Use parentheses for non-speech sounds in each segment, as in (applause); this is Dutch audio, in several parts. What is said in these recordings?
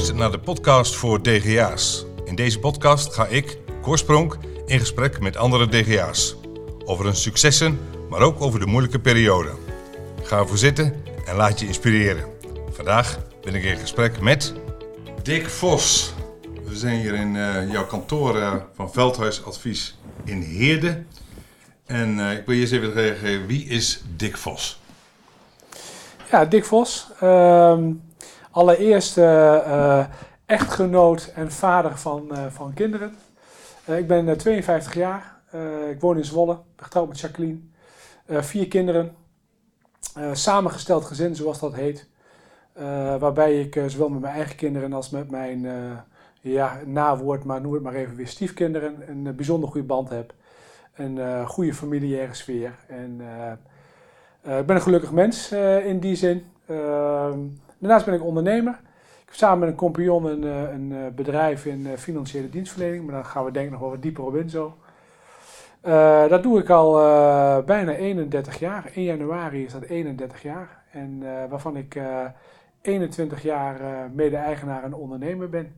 luistert naar de podcast voor DGA's. In deze podcast ga ik, Korspronk, in gesprek met andere DGA's. Over hun successen, maar ook over de moeilijke periode. Ga ervoor zitten en laat je inspireren. Vandaag ben ik in gesprek met Dick Vos. We zijn hier in uh, jouw kantoor uh, van Veldhuis Advies in Heerde. En uh, ik wil je eens even geven, wie is Dick Vos? Ja, Dick Vos. Ehm, allereerst echtgenoot en vader van, van kinderen. ik ben 52 jaar. ik woon in Zwolle. Getrouwd met Jacqueline. vier kinderen. samengesteld gezin, zoals dat heet. waarbij ik zowel met mijn eigen kinderen als met mijn ja, nawoord, maar noem het maar even weer stiefkinderen, een bijzonder goede band heb. Een goede familiaire sfeer. En ik ben een gelukkig mens in die zin. Daarnaast ben ik ondernemer. Ik heb samen met een compagnon een, een bedrijf in financiële dienstverlening, maar daar gaan we denk ik nog wel wat dieper op in zo. dat doe ik al bijna 31 jaar. 1 januari is dat 31 jaar. En waarvan ik 21 jaar mede-eigenaar en ondernemer ben.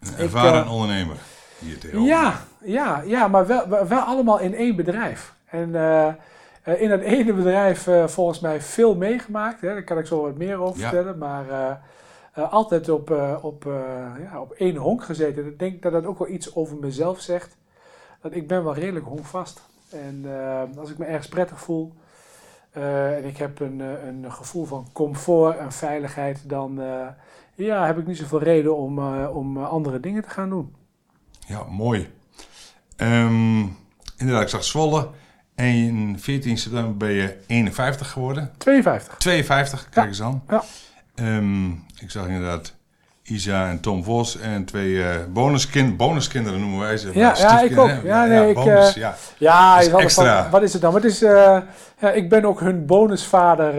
Een ervaren ondernemer hier tegenover. Ja, ja, ja maar wel, wel allemaal in één bedrijf. En in dat ene bedrijf uh, volgens mij veel meegemaakt. Hè. Daar kan ik zo wat meer over ja. vertellen. Maar altijd op, op, ja, op één honk gezeten. Ik denk dat dat ook wel iets over mezelf zegt. Dat ik ben wel redelijk honkvast. En als ik me ergens prettig voel... en ik heb een, een gevoel van comfort en veiligheid... dan ja, heb ik niet zoveel reden om, uh, om andere dingen te gaan doen. Ja, mooi. Um, inderdaad, ik zag Zwolle. En 14 september ben je 51 geworden. 52. 52, kijk ja. eens aan. Ja. Um, ik zag inderdaad Isa en Tom Vos en twee uh, bonuskind, bonuskinderen noemen wij ze. Ja, ja ik ook. Ja, nee, ja, ik, bonus, ja. ja extra. Van, wat is het dan? Wat is, ja, ik ben ook hun bonusvader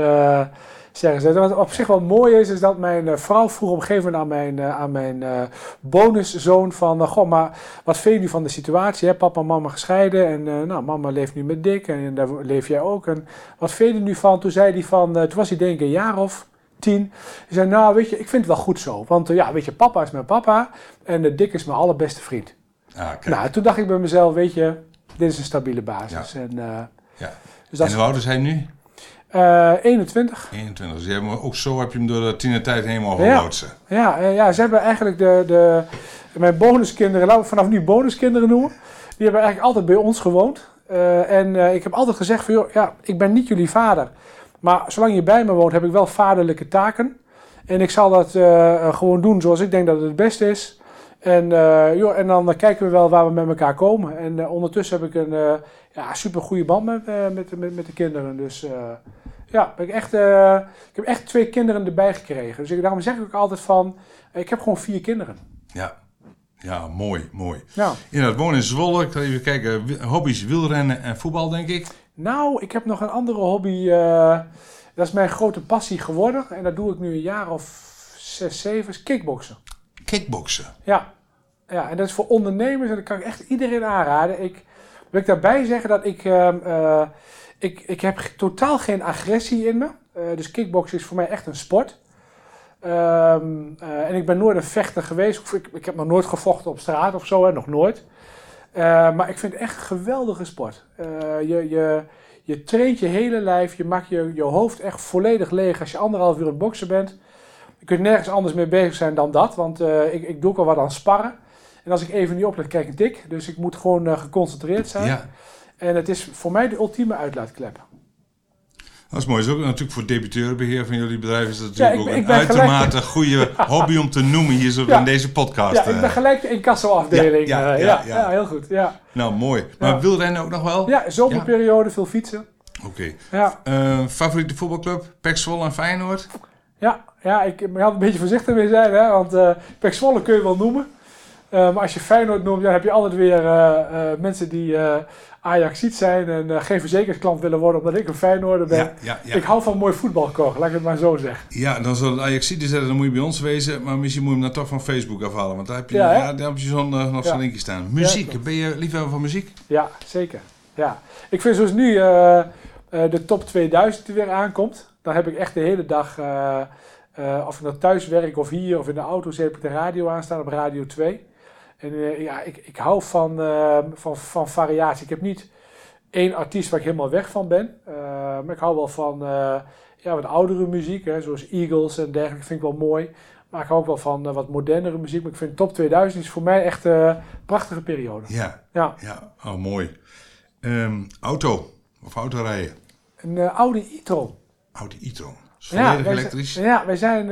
zeggen ze. Wat op zich wel mooi is, is dat mijn uh, vrouw vroeg op een gegeven moment aan mijn, aan mijn uh, bonuszoon van... goh, maar wat vind je nu van de situatie? Hè? Papa en mama gescheiden en nou, mama leeft nu met Dick en daar leef jij ook. En wat vind je er nu van? Toen zei hij van, toen was hij denk ik een jaar of tien. Hij zei, nou weet je, ik vind het wel goed zo. Want ja, weet je, papa is mijn papa en Dick is mijn allerbeste vriend. Ah, nou, toen dacht ik bij mezelf, weet je, dit is een stabiele basis. Ja. En, ja. Dus en hoe oud is hij nu? Uh, 21. 21. Dus je hebt, ook zo heb je hem door de tienertijd helemaal geloodsen. Ja, ja, ja, ze hebben eigenlijk de, de, mijn bonuskinderen, laten we vanaf nu bonuskinderen noemen, die hebben eigenlijk altijd bij ons gewoond. Uh, en uh, ik heb altijd gezegd van, joh, ja, ik ben niet jullie vader. Maar zolang je bij me woont, heb ik wel vaderlijke taken. En ik zal dat gewoon doen zoals ik denk dat het het beste is. En, joh, en dan kijken we wel waar we met elkaar komen. En ondertussen heb ik een ja, super goede band met, met, met, met de kinderen. Dus ja, ben ik, echt, uh, ik heb echt twee kinderen erbij gekregen. Dus ik, daarom zeg ik ook altijd van, ik heb gewoon vier kinderen. Ja, ja mooi, mooi. Ja. Inderdaad, wonen in Zwolle. Ik ga even kijken, hobby's wielrennen en voetbal, denk ik. Nou, ik heb nog een andere hobby. Uh, dat is mijn grote passie geworden. En dat doe ik nu een jaar of zes, zeven, is kickboksen. Kickboksen? Ja. ja, en dat is voor ondernemers en dat kan ik echt iedereen aanraden. Ik wil ik daarbij zeggen dat ik... Uh, ik, ik heb totaal geen agressie in me. Uh, dus kickboksen is voor mij echt een sport. Um, uh, en ik ben nooit een vechter geweest. Ik, ik heb nog nooit gevochten op straat of zo, hè, nog nooit. Uh, maar ik vind het echt een geweldige sport. je, je, je traint je hele lijf, je maakt je, je hoofd echt volledig leeg als je anderhalf uur aan het boksen bent. Je kunt nergens anders mee bezig zijn dan dat, want ik, ik doe ook al wat aan sparren. En als ik even niet oplet, krijg ik tik. Dus ik moet gewoon geconcentreerd zijn. Ja. En het is voor mij de ultieme uitlaatklep. Dat is mooi. Dat is ook natuurlijk voor debiteurenbeheer van jullie bedrijf is dat natuurlijk (laughs) ja, ben, ook een uitermate gelijk... goede hobby om te noemen hier zo ja. in deze podcast. Ja, ik ben gelijk de incassoafdeling. Ja, ja, ja, ja, heel goed. Ja. Nou, mooi. Maar wielrennen ook nog wel? Ja, zomerperiode, veel fietsen. Oké. Okay. Ja. Uh, favoriete voetbalclub? Pek Zwolle en Feyenoord? Ja, ja ik, ik had een beetje voorzichtig mee zijn, hè, want uh, Pek Zwolle kun je wel noemen. Uh, maar als je Feyenoord noemt, dan heb je altijd weer mensen die Ajaxiet zijn en uh, geen verzekersklant willen worden omdat ik een Feyenoorder ben. Ja, ja, ja. Ik hou van mooi voetbal, Cor, laat ik het maar zo zeggen. Ja, dan zal het Ajaxiet zeggen, dan moet je bij ons wezen. Maar misschien moet je hem dan toch van Facebook afhalen. Want daar heb je, ja, daar heb je zo'n uh, nog zo'n linkje staan. Muziek, ben je liefhebber van muziek? Ja, zeker. Ja. Ik vind zoals nu uh, de top 2000 die weer aankomt. Dan heb ik echt de hele dag of ik nou thuis werk of hier of in de auto heb ik de radio aanstaan op Radio 2. En uh, ja, ik, ik hou van, uh, van, van variatie. Ik heb niet één artiest waar ik helemaal weg van ben. maar ik hou wel van ja, wat oudere muziek, hè, zoals Eagles en dergelijke, vind ik wel mooi. Maar ik hou ook wel van wat modernere muziek. Maar ik vind top 2000 is voor mij echt een prachtige periode. Ja, ja. ja. Oh, mooi. Um, auto of autorijden? Een Audi e-tron. Audi e-tron. Volledig ja, elektrisch? ja, wij zijn...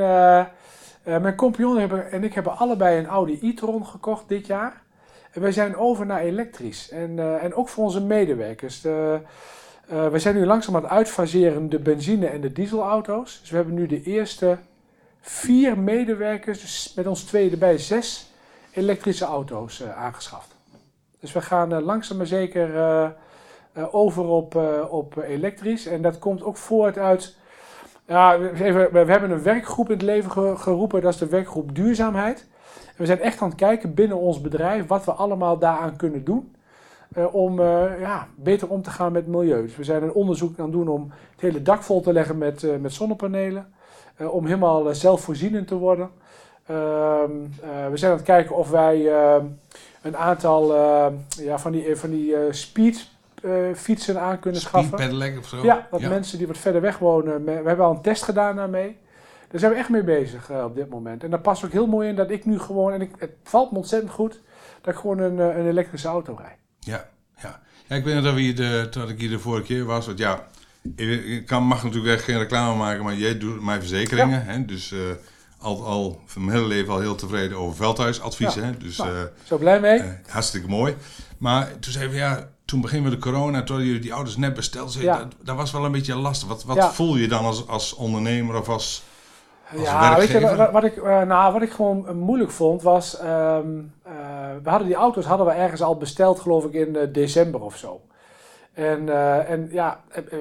Uh, mijn compagnon en ik hebben allebei een Audi e-tron gekocht dit jaar. En wij zijn over naar elektrisch. En, uh, en ook voor onze medewerkers. De, we zijn nu langzaam aan het uitfaseren de benzine- en de dieselauto's. Dus we hebben nu de eerste vier medewerkers, dus met ons twee erbij zes elektrische auto's aangeschaft. Dus we gaan langzaam maar zeker over op, op elektrisch. En dat komt ook voort uit ja, even, we hebben een werkgroep in het leven geroepen, dat is de werkgroep duurzaamheid. En we zijn echt aan het kijken binnen ons bedrijf wat we allemaal daaraan kunnen doen. Uh, om uh, ja, beter om te gaan met milieu. Dus we zijn een onderzoek aan het doen om het hele dak vol te leggen met, uh, met zonnepanelen. om helemaal zelfvoorzienend te worden. Ehm, we zijn aan het kijken of wij ehm, een aantal ja, van die, van die speed fietsen aan kunnen schaffen. Of zo? Ja, dat mensen die wat verder weg wonen. We hebben al een test gedaan daarmee. Daar zijn we echt mee bezig uh, op dit moment. En daar past ook heel mooi in dat ik nu gewoon, en ik, het valt me ontzettend goed, dat ik gewoon een, uh, een elektrische auto rijd. Ja, ja. ja ik weet nog dat, we hier de, dat ik hier de vorige keer was. Want ja, ik kan, mag natuurlijk echt geen reclame maken, maar jij doet mijn verzekeringen. Ja. Hè? Dus al, al van mijn hele leven al heel tevreden over veldhuisadviezen. Ja. Dus, nou, zo blij mee. hartstikke mooi. Maar toen zeiden we, ja, toen begin we de corona, toen jullie die ouders net besteld ja. dat, dat, was wel een beetje lastig. Wat, wat voel je dan als, als ondernemer of als, als ja, Weet je, wat, ik, uh, nou, wat ik gewoon uh, moeilijk vond was, um, uh, we hadden die auto's hadden we ergens al besteld geloof ik in december of zo. En, en ja, het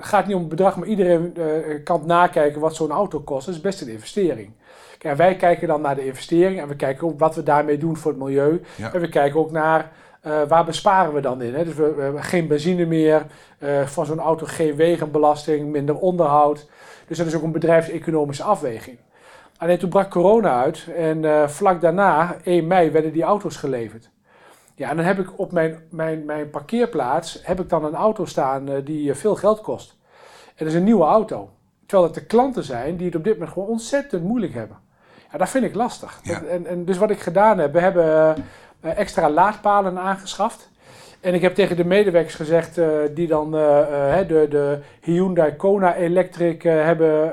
gaat niet om het bedrag, maar iedereen kan nakijken wat zo'n auto kost. Dat is best een investering. Kijk, wij kijken dan naar de investering en we kijken ook wat we daarmee doen voor het milieu. Ja. En we kijken ook naar uh, waar besparen we dan in? Hè? Dus we, we, hebben geen benzine meer, uh, van zo'n auto geen wegenbelasting, minder onderhoud. Dus dat is ook een bedrijfseconomische afweging. Alleen toen brak corona uit en uh, vlak daarna, 1 mei, werden die auto's geleverd. Ja, en dan heb ik op mijn, mijn, mijn parkeerplaats heb ik dan een auto staan die veel geld kost. En dat is een nieuwe auto. Terwijl het de klanten zijn die het op dit moment gewoon ontzettend moeilijk hebben. Ja, dat vind ik lastig. Ja. En, en dus wat ik gedaan heb, we hebben eh, extra laadpalen aangeschaft. En ik heb tegen de medewerkers gezegd uh, die dan uh, de, de Hyundai Kona Electric hebben,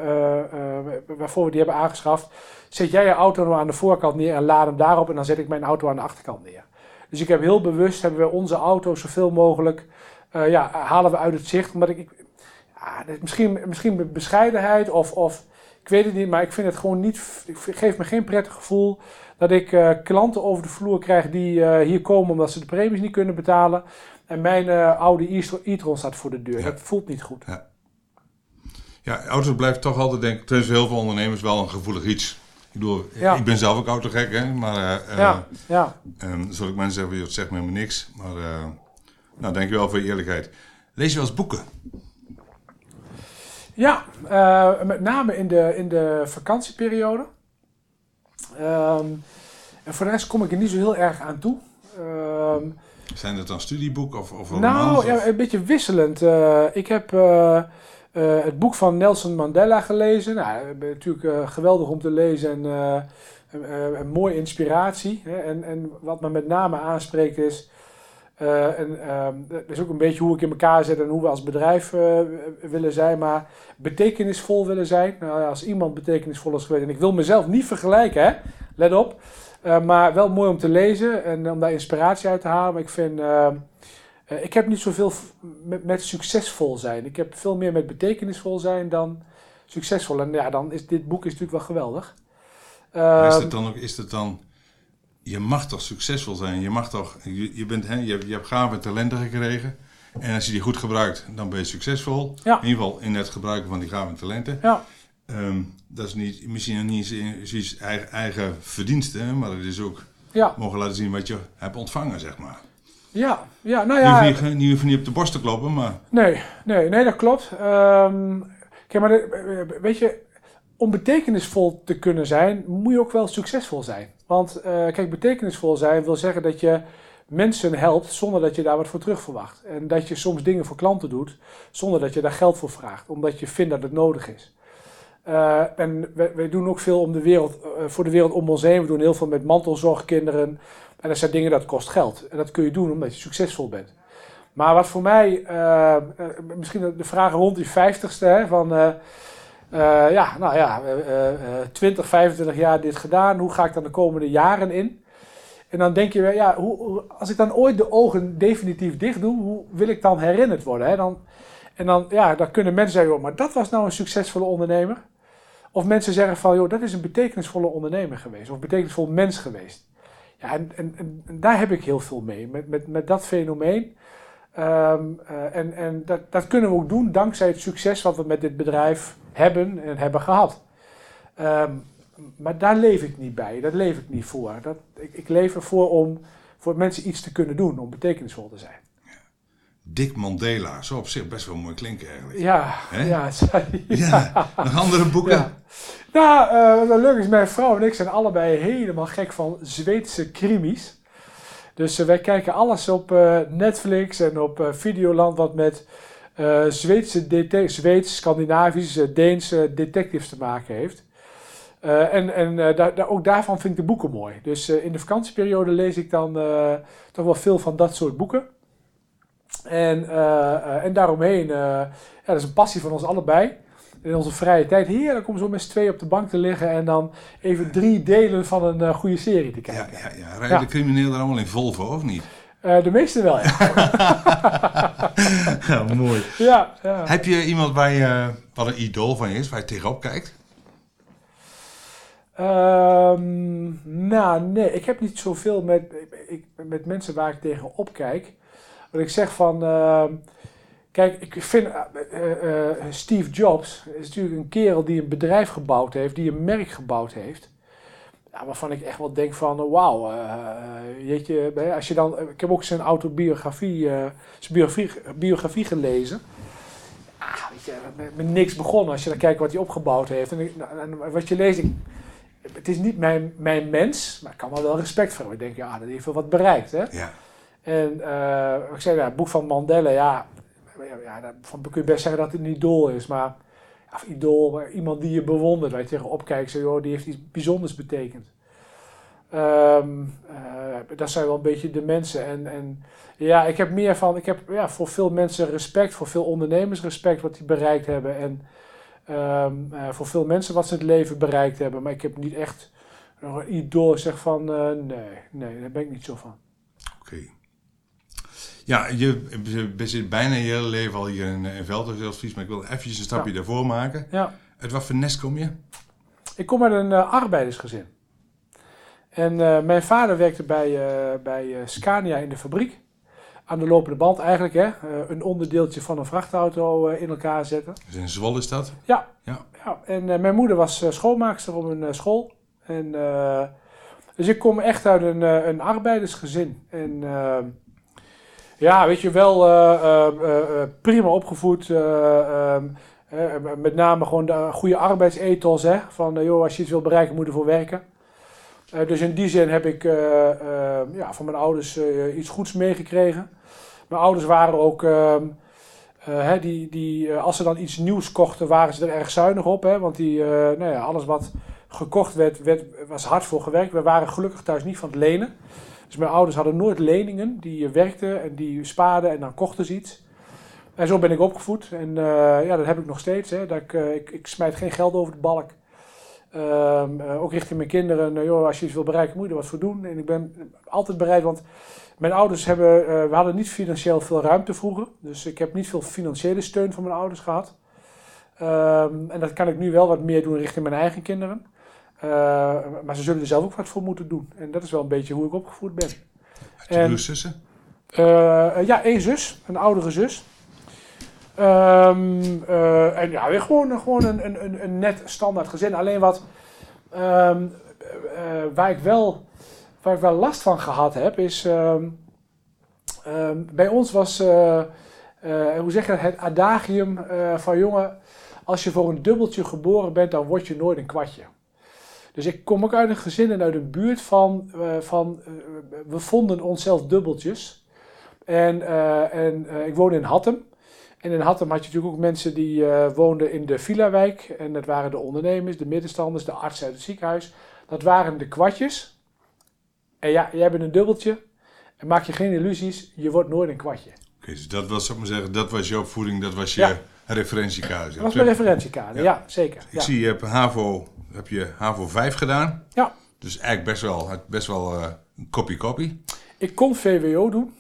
waarvoor we die hebben aangeschaft. Zet jij je auto nou aan de voorkant neer en laad hem daarop en dan zet ik mijn auto aan de achterkant neer. Dus ik heb heel bewust, hebben we onze auto zoveel mogelijk, ja, halen we uit het zicht. Omdat ik, ik misschien, misschien bescheidenheid of, of ik weet het niet, maar ik vind het gewoon niet, het geeft me geen prettig gevoel dat ik uh, klanten over de vloer krijg die uh, hier komen omdat ze de premies niet kunnen betalen. En mijn uh, oude e-tron staat voor de deur. Ja. Dat voelt niet goed. Ja. ja, auto's blijft toch altijd, denk ik, tussen heel veel ondernemers wel een gevoelig iets. Ik bedoel, ja. ik ben zelf ook autogek, hè. Maar, ja, ja. Um, zal ik mensen zeggen, het zegt me helemaal niks. Maar, nou, dank je wel voor je eerlijkheid. Lees je wel eens boeken? Ja, met name in de, in de vakantieperiode. Um, en voor de rest kom ik er niet zo heel erg aan toe. Um, Zijn het dan studieboeken of, of Nou, ja, een beetje wisselend. Uh, ik heb uh, uh, het boek van Nelson Mandela gelezen. Nou, natuurlijk geweldig om te lezen en een mooie inspiratie. Hè. En, en wat me met name aanspreekt is... en, um, dat is ook een beetje hoe ik in elkaar zit en hoe we als bedrijf willen zijn, maar betekenisvol willen zijn. Nou, als iemand betekenisvol is geweest, en ik wil mezelf niet vergelijken, hè, let op, uh, maar wel mooi om te lezen en om daar inspiratie uit te halen. Maar ik vind, uh, ik heb niet zoveel met, met succesvol zijn. Ik heb veel meer met betekenisvol zijn dan succesvol. En ja, dan is dit boek is natuurlijk wel geweldig. is het dan ook, is het dan, je mag toch succesvol zijn? Je mag toch, je, je bent, hè, je, je hebt gave talenten gekregen. En als je die goed gebruikt, dan ben je succesvol. Ja. In ieder geval in het gebruiken van die gave talenten. Ja. Um, dat is niet, misschien niet eens eigen, eigen verdiensten, maar het is ook ja. mogen laten zien wat je hebt ontvangen, zeg maar. Ja, ja nou ja. Je hoeft niet, niet op de borst te kloppen, maar... Nee, nee, nee dat klopt. Um, kijk, maar weet je, om betekenisvol te kunnen zijn, moet je ook wel succesvol zijn. Want uh, kijk, betekenisvol zijn wil zeggen dat je mensen helpt zonder dat je daar wat voor terug verwacht. En dat je soms dingen voor klanten doet zonder dat je daar geld voor vraagt, omdat je vindt dat het nodig is. Uh, en wij, doen ook veel om de wereld, uh, voor de wereld om ons heen. We doen heel veel met mantelzorgkinderen. En dat zijn dingen dat kost geld. En dat kun je doen omdat je succesvol bent. Maar wat voor mij, misschien de vraag rond die vijftigste, van ja, nou ja, 20, 25 jaar dit gedaan. Hoe ga ik dan de komende jaren in? En dan denk je, ja, hoe, als ik dan ooit de ogen definitief dicht doe, hoe wil ik dan herinnerd worden? Hè? Dan, en dan, ja, dan kunnen mensen zeggen, oh, maar dat was nou een succesvolle ondernemer. Of mensen zeggen van, joh, dat is een betekenisvolle ondernemer geweest. Of een betekenisvol mens geweest. Ja, en, en, en, daar heb ik heel veel mee. Met, met, met dat fenomeen. Um, uh, en en dat, dat kunnen we ook doen dankzij het succes wat we met dit bedrijf hebben en hebben gehad. Um, maar daar leef ik niet bij. Dat leef ik niet voor. Dat, ik, ik leef ervoor om voor mensen iets te kunnen doen, om betekenisvol te zijn. Dick Mandela, zo op zich best wel mooi klinken eigenlijk. Ja, ja, (laughs) ja. ja. Nog andere boeken? Ja. Nou, uh, leuk is, mijn vrouw en ik zijn allebei helemaal gek van Zweedse krimis. Dus uh, wij kijken alles op uh, Netflix en op Videoland wat met Zweedse, Zweeds, Scandinavische, Deense detectives te maken heeft. en en daar, ook daarvan vind ik de boeken mooi. Dus in de vakantieperiode lees ik dan toch wel veel van dat soort boeken. En, uh, en daaromheen, uh, ja, dat is een passie van ons allebei. In onze vrije tijd, heerlijk om zo met z'n twee op de bank te liggen en dan even drie delen van een uh, goede serie te kijken. Ja, ja, ja. Rijden de criminelen allemaal in Volvo of niet? de meeste wel, ja. (laughs) ja, mooi. Ja, ja. Heb je iemand waar je, wat een idool van je is, waar je tegenop kijkt? Um, nou, nee, ik heb niet zoveel met, ik, met mensen waar ik tegenop kijk. Wat ik zeg van. Uh, kijk, ik vind uh, Steve Jobs is natuurlijk een kerel die een bedrijf gebouwd heeft, die een merk gebouwd heeft. Ja, waarvan ik echt wel denk van, wauw, jeetje, als je dan, ik heb ook zijn autobiografie, zijn biografie, biografie gelezen. Ah, weet je, met, met, niks begonnen als je dan kijkt wat hij opgebouwd heeft. En, en wat je leest, ik, het is niet mijn, mijn mens, maar ik kan er wel respect voor. Ik denk, ja, dat heeft wel wat bereikt, hè. Ja. En uh, ik zei, ja, het boek van Mandela, ja, ja, kun je best zeggen dat het een idool is. Maar, of idool, iemand die je bewondert, waar je tegenop kijkt, zo, joh, die heeft iets bijzonders betekend. Um, uh, dat zijn wel een beetje de mensen. En, en ja, ik heb meer van, ik heb ja, voor veel mensen respect, voor veel ondernemers respect wat die bereikt hebben. En um, uh, voor veel mensen wat ze het leven bereikt hebben. Maar ik heb niet echt een idool, zeg van, nee, nee, daar ben ik niet zo van. Ja, je, je zit bijna je hele leven al hier in, in Veldhuisadvies, maar ik wil even een stapje ja. daarvoor maken. Ja. Uit wat voor nest kom je? Ik kom uit een uh, arbeidersgezin. En uh, mijn vader werkte bij, uh, bij Scania in de fabriek. Aan de lopende band eigenlijk, hè. een onderdeeltje van een vrachtauto in elkaar zetten. Dus in Zwolle is dat? Ja. ja. ja. En mijn moeder was schoonmaakster op een school. En, dus ik kom echt uit een, een arbeidersgezin. En ja, weet je, wel uh, uh, prima opgevoed. Ehm, met name gewoon de goede arbeidsethos. Hè? Van, joh, als je iets wil bereiken, moet je ervoor werken. dus in die zin heb ik ja, van mijn ouders iets goeds meegekregen. Mijn ouders waren ook... Ehm, hè, die, die, als ze dan iets nieuws kochten, waren ze er erg zuinig op. Hè? Want die, nou ja, alles wat gekocht werd, werd, was hard voor gewerkt. We waren gelukkig thuis niet van het lenen. Dus mijn ouders hadden nooit leningen. Die werkten en die spaarden en dan kochten ze iets. En zo ben ik opgevoed. En uh, ja, dat heb ik nog steeds. Hè. Dat ik, uh, ik, ik, smijt geen geld over de balk. Uh, ook richting mijn kinderen. joh, als je iets wil bereiken, moet je er wat voor doen. En ik ben altijd bereid, want mijn ouders hebben... we hadden niet financieel veel ruimte vroeger. Dus ik heb niet veel financiële steun van mijn ouders gehad. Ehm, en dat kan ik nu wel wat meer doen richting mijn eigen kinderen. Uh, maar ze zullen er zelf ook wat voor moeten doen. En dat is wel een beetje hoe ik opgevoed ben. Heb je zussen? Uh, ja, één zus, een oudere zus. Um, uh, en ja, weer gewoon, gewoon een, een, een net standaard gezin. Alleen wat um, waar, ik wel, waar ik wel last van gehad heb, is. Um, bij ons was, hoe zeg je het adagium van jongen als je voor een dubbeltje geboren bent, dan word je nooit een kwartje. Dus ik kom ook uit een gezin en uit een buurt van, eh, van eh, we vonden onszelf dubbeltjes. En, eh, en ik woonde in Hattem. En in Hattem had je natuurlijk ook mensen die woonden in de villa-wijk. En dat waren de ondernemers, de middenstanders, de artsen uit het ziekenhuis. Dat waren de kwartjes. En ja, jij bent een dubbeltje. En maak je geen illusies, je wordt nooit een kwartje. Oké, dus dat was, zou ik maar zeggen, dat was je opvoeding, dat was je Ja. Referentiekader. Dat was mijn referentiekader, Ja. ja, zeker. Ik zie, je hebt HAVO, heb je HAVO 5 gedaan. Ja. Dus eigenlijk best wel, best wel eh, een kopie-kopie. Ik kon VWO doen,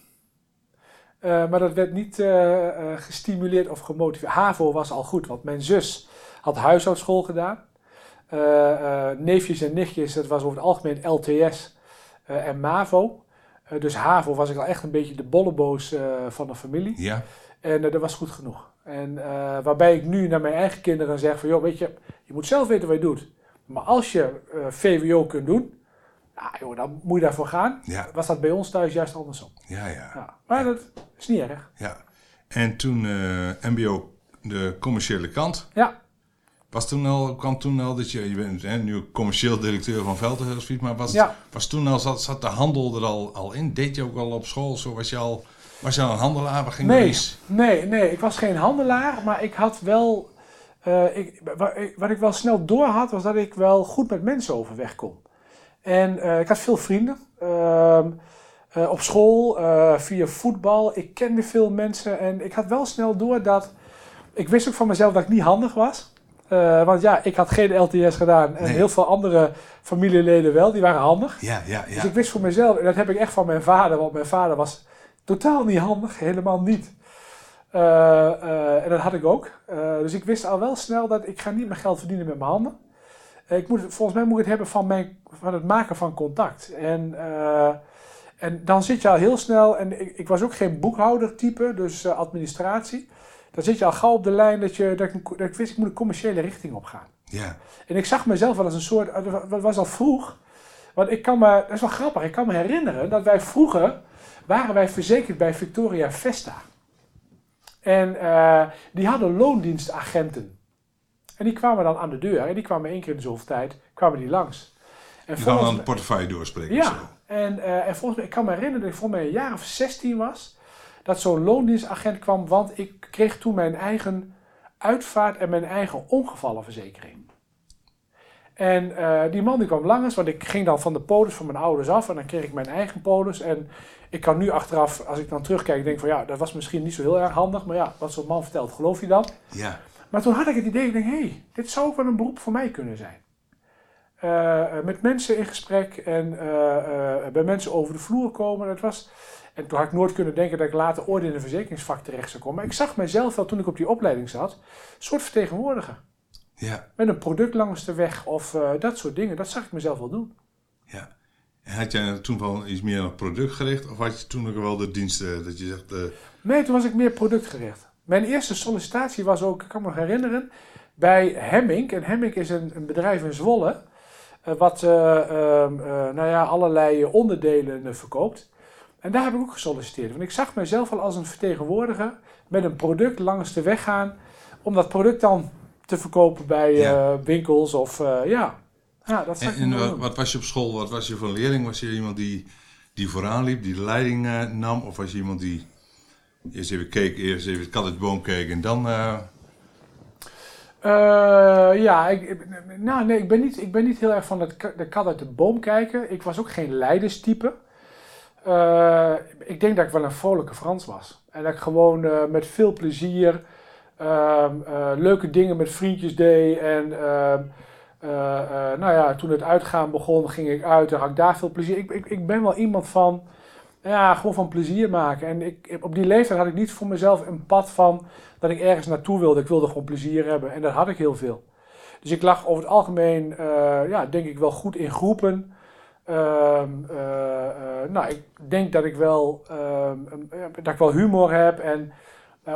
eh, maar dat werd niet eh, gestimuleerd of gemotiveerd. HAVO was al goed, want mijn zus had huishoudschool gedaan. Neefjes en nichtjes, dat was over het algemeen LTS en MAVO. Dus HAVO was ik al echt een beetje de bolleboos van de familie. Ja. En dat was goed genoeg. En eh, waarbij ik nu naar mijn eigen kinderen zeg van, joh, weet je, je moet zelf weten wat je doet. Maar als je eh, VWO kunt doen, joh, dan moet je daarvoor gaan. Ja, Was dat bij ons thuis juist andersom. ja, ja. Ja. Maar dat is niet erg. ja. En toen eh, MBO, de commerciële kant. Ja, Was toen al, kwam toen al dat je, je bent hè, nu commercieel directeur van Veltenhuisfiets, maar was, was toen al, zat, zat de handel er al, al in? Deed je ook al op school? Zo was je al, was je al een handelaar? Waar ging Nee. mis? Nee, nee, ik was geen handelaar, maar ik had wel. eh, ik, wa- ik- wat ik wel snel door had, was dat ik wel goed met mensen overweg kon. En eh, ik had veel vrienden. Ehm, eh, op school, via voetbal. Ik kende veel mensen. En ik had wel snel door dat. Ik wist ook van mezelf dat ik niet handig was. Want ja, ik had geen LTS gedaan. En Nee. heel veel andere familieleden wel. Die waren handig. Ja, ja, Dus ik wist voor mezelf, en dat heb ik echt van mijn vader, want mijn vader was totaal niet handig, helemaal niet. Eh, eh, en dat had ik ook. Eh, dus ik wist al wel snel dat ik ga niet mijn geld verdienen met mijn handen. Ik moet, volgens mij moet ik het hebben van, mijn, van het maken van contact. En, en dan zit je al heel snel, en ik, ik was ook geen boekhouder type, dus administratie. Dan zit je al gauw op de lijn dat, je, dat, ik, dat ik wist, ik moet een commerciële richting op gaan. ja. En ik zag mezelf wel als een soort, dat was al vroeg, want ik kan me, dat is wel grappig, ik kan me herinneren dat wij vroeger, waren wij verzekerd bij Victoria Vesta. En eh, die hadden loondienstagenten. En die kwamen dan aan de deur, en die kwamen één keer in de zoveel tijd, kwamen die langs. En kan volgens dan de portefeuille doorspreken. ja, en, eh, en volgens mij, ik kan me herinneren dat ik volgens mij een jaar of 16 was, dat zo'n loondienstagent kwam, want ik kreeg toen mijn eigen uitvaart en mijn eigen ongevallenverzekering. En eh, die man die kwam langs, want ik ging dan van de polis van mijn ouders af en dan kreeg ik mijn eigen polis. En ik kan nu achteraf, als ik dan terugkijk, denk van ja, dat was misschien niet zo heel erg handig, maar ja, wat zo'n man vertelt, geloof je dan? Ja, Maar toen had ik het idee, ik denk, hé, hey, dit zou ook wel een beroep voor mij kunnen zijn. Eh, eh, met mensen in gesprek en eh, bij mensen over de vloer komen. Dat was, en toen had ik nooit kunnen denken dat ik later ooit in een verzekeringsvak terecht zou komen. Maar ik zag mezelf wel toen ik op die opleiding zat, een soort vertegenwoordiger. ja, Met een product langs de weg of dat soort dingen. Dat zag ik mezelf wel doen. ja. Had jij toen wel iets meer op product gericht? Of had je toen ook wel de diensten dat je zegt... eh, Nee, toen was ik meer productgericht. Mijn eerste sollicitatie was ook, ik kan me nog herinneren, bij Hemming. En Hemming is een, een bedrijf in Zwolle, eh, wat eh, ehm, eh, nou ja, allerlei onderdelen eh, verkoopt. En daar heb ik ook gesolliciteerd. Want ik zag mezelf al als een vertegenwoordiger met een product langs de weg gaan, om dat product dan te verkopen bij Ja. eh, winkels of eh, ja. Ja, dat en en wat, was je op school? Wat was je voor een leerling? Was je iemand die, die vooraan liep, die de leiding eh, nam? Of was je iemand die eerst even keek, eerst even het kat uit de boom keek en dan... eh, Eh, ja, ik, nou, nee, ik, ben niet, ik ben niet heel erg van het, de kat uit de boom kijken. Ik was ook geen leiderstype. Eh, ik denk dat ik wel een vrolijke Frans was. En dat ik gewoon met veel plezier ehm, eh, leuke dingen met vriendjes deed. En eh, eh, nou ja, toen het uitgaan begon, ging ik uit en had ik daar veel plezier. Ik, ik, ik ben wel iemand van, ja, gewoon van plezier maken. En ik, op die leeftijd had ik niet voor mezelf een pad van dat ik ergens naartoe wilde. Ik wilde gewoon plezier hebben en dat had ik heel veel. Dus ik lag over het algemeen, eh, ja, denk ik wel goed in groepen. Ehm, eh, eh, nou, ik denk dat ik wel, ehm, eh, dat ik wel humor heb en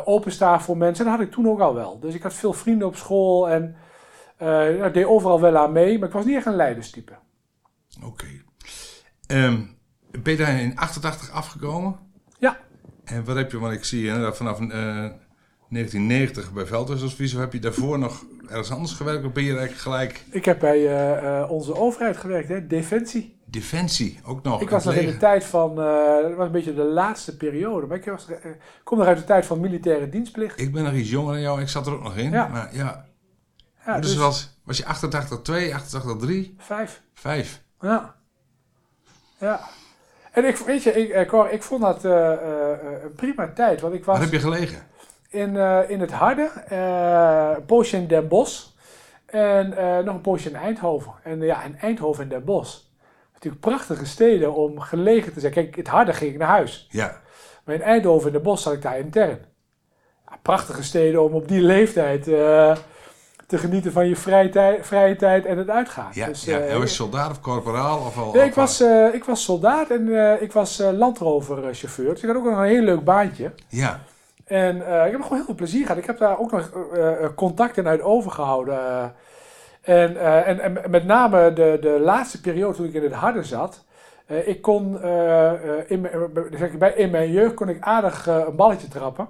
opensta voor mensen. En dat had ik toen ook al wel. Dus ik had veel vrienden op school en eh, ik deed overal wel aan mee. Maar ik was niet echt een leiderstype. Oké. Ehm, ben je daar in 88 afgekomen? Ja. En wat heb je, want ik zie hè, dat vanaf eh, 1990 bij Veldhuisadvies. Heb je daarvoor nog ergens anders gewerkt? Of ben je eigenlijk gelijk Ik heb bij eh, eh, onze overheid gewerkt, hè, Defensie. Defensie ook nog? Ik was nog in de tijd van, eh, dat was een beetje de laatste periode. Maar ik was, eh, kom nog uit de tijd van militaire dienstplicht. Ik ben nog iets jonger dan jou. Ik zat er ook nog in. Ja. Maar ja, Ja, dus dus was, was je 88, 2, 88, 3, vijf. 5? Ja. Ja. En ik, weet je, ik, eh, Cor, ik vond dat eh, eh, eh, een prima tijd. Want ik was Waar heb je gelegen? in, in het Harde, een poosje in Den Bosch en nog een poosje in Eindhoven. En ja, in Eindhoven en Den Bosch. Natuurlijk prachtige steden om gelegen te zijn. Kijk, het Harde ging ik naar huis. Ja, Maar in Eindhoven en Den Bosch zat ik daar intern. Ja, prachtige steden om op die leeftijd te genieten van je vrije tijd, vrije tijd en het uitgaan. ja, Dus, ja. En was je soldaat of corporaal? Of al, Nee, ik was, eh, ik was soldaat en eh, ik was landroverchauffeur. Dus ik had ook nog een heel leuk baantje. Ja, En ik heb gewoon heel veel plezier gehad. Ik heb daar ook nog contacten uit overgehouden. eh. en, en, en met name de, de laatste periode toen ik in het harde zat. ik kon in, mijn- zeg ik bij, in mijn jeugd kon ik aardig een balletje trappen.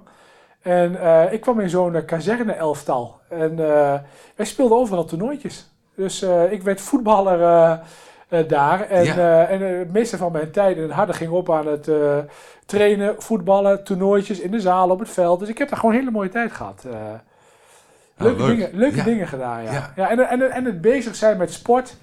En eh, ik kwam in zo'n kazerne-elftal. En eh, wij speelden overal toernooitjes. Dus eh, ik werd voetballer daar. En, Ja. en het meeste van mijn tijd in het harde ging op aan het trainen, voetballen, toernooitjes in de zaal, op het veld. Dus ik heb daar gewoon een hele mooie tijd gehad. eh. leuke leuk. dingen, leuke Ja. dingen gedaan, ja. Ja. ja. en, en, en het bezig zijn met sport.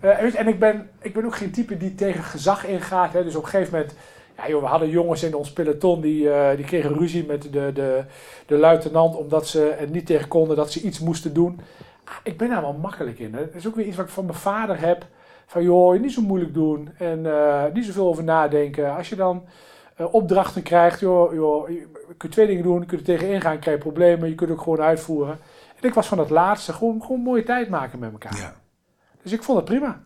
En ik ben, ik ben ook geen type die tegen gezag ingaat. Hè. Dus op een gegeven moment... Ja, joh, we hadden jongens in ons peloton die, eh, die kregen ruzie met de, de, de luitenant... omdat ze er niet tegen konden dat ze iets moesten doen. Ah, ik ben daar wel makkelijk in. Hè. Dat is ook weer iets wat ik van mijn vader heb. Van joh, niet zo moeilijk doen en eh, niet zoveel over nadenken. Als je dan eh, opdrachten krijgt, joh, joh, je kunt twee dingen doen. Je kunt er tegen ingaan, krijg je problemen. Je kunt ook gewoon uitvoeren. En ik was van het laatste gewoon, gewoon mooie tijd maken met elkaar. ja. Dus ik vond het prima.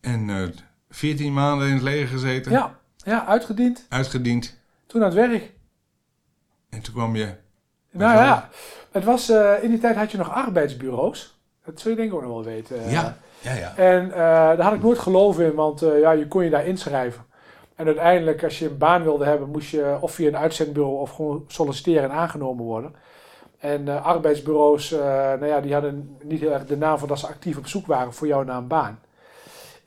En eh 14 maanden in het leger gezeten, Ja, ja uitgediend. uitgediend. Toen aan het werk. En toen kwam je... Nou ja, het was, eh, in die tijd had je nog arbeidsbureaus. Dat zul je denk ik ook nog wel weten. eh. ja, ja, ja. En eh, daar had ik nooit geloof in, want ja, je kon je daar inschrijven. En uiteindelijk, als je een baan wilde hebben, moest je of via een uitzendbureau of gewoon solliciteren en aangenomen worden. En arbeidsbureaus, nou ja, die hadden niet heel erg de naam van dat ze actief op zoek waren voor jou naar een baan.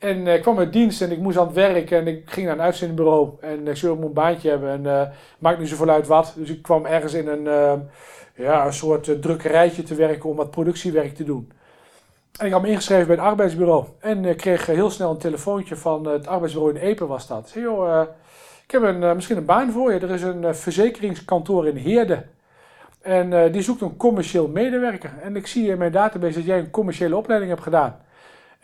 En eh, ik kwam uit dienst en ik moest aan het werk en ik ging naar een uitzendbureau. En ik zou een baantje hebben en eh maakt niet zoveel uit wat. Dus ik kwam ergens in een, eh, ja, een soort eh, drukkerijtje te werken om wat productiewerk te doen. En ik had me ingeschreven bij het arbeidsbureau. En ik kreeg heel snel een telefoontje van eh, het arbeidsbureau in Epen was dat. Zei, joh, eh, ik heb een, eh, misschien een baan voor je. Er is een eh, verzekeringskantoor in Heerde. En eh, die zoekt een commercieel medewerker. En ik zie in mijn database dat jij een commerciële opleiding hebt gedaan.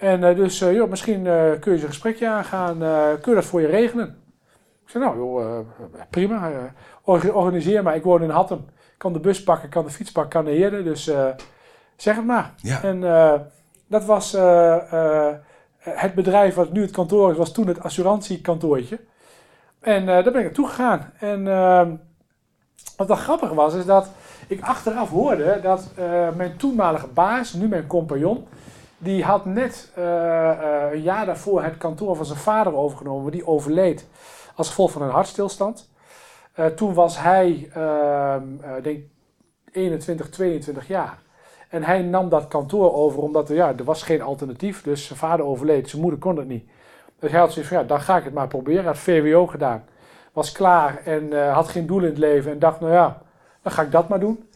En eh, dus, eh, joh, misschien eh, kun je eens een gesprekje aangaan. kun je dat voor je regelen? Ik zei, nou joh, prima. orga- organiseer maar. Ik woon in Hattem. Ik kan de bus pakken, kan de fiets pakken, kan de Heerde. Dus zeg het maar. Ja, En dat was het bedrijf wat nu het kantoor is, was toen het assurantiekantoortje. En daar ben ik naartoe gegaan. En ehm, wat wel grappig was, is dat ik achteraf hoorde dat mijn toenmalige baas, nu mijn compagnon, die had net eh, eh, een jaar daarvoor het kantoor van zijn vader overgenomen, die overleed als gevolg van een hartstilstand. Eh, toen was hij, ehm eh, denk 21, 22 jaar. En hij nam dat kantoor over omdat er, ja, er was geen alternatief. Dus zijn vader overleed, zijn moeder kon het niet. Dus hij had zoiets van, ja, dan ga ik het maar proberen. Hij had VWO gedaan. Was klaar en had geen doel in het leven. En dacht, nou ja, dan ga ik dat maar doen.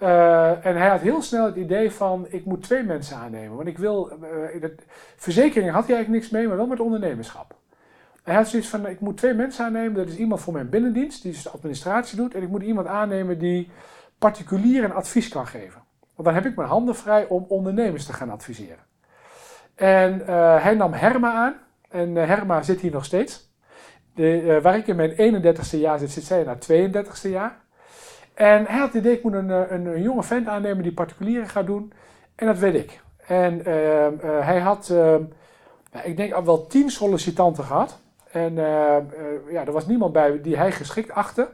Eh, en hij had heel snel het idee van, ik moet twee mensen aannemen. Want ik wil, eh, verzekeringen had hij eigenlijk niks mee, maar wel met ondernemerschap. Hij had zoiets van, ik moet twee mensen aannemen. Dat is iemand voor mijn binnendienst, die dus de administratie doet. En ik moet iemand aannemen die particulier een advies kan geven. Want dan heb ik mijn handen vrij om ondernemers te gaan adviseren. En eh, hij nam Herma aan. En Herma zit hier nog steeds. De, waar ik in mijn 31ste jaar zit, zit zij in haar 32ste jaar. En hij had het idee, ik moet een, eh, een, een jonge vent aannemen die particulieren gaat doen. En dat weet ik. En ehm, eh, hij had, ehm, nou, ik denk al wel tien sollicitanten gehad. En eh, eh, ja, er was niemand bij die hij geschikt achtte.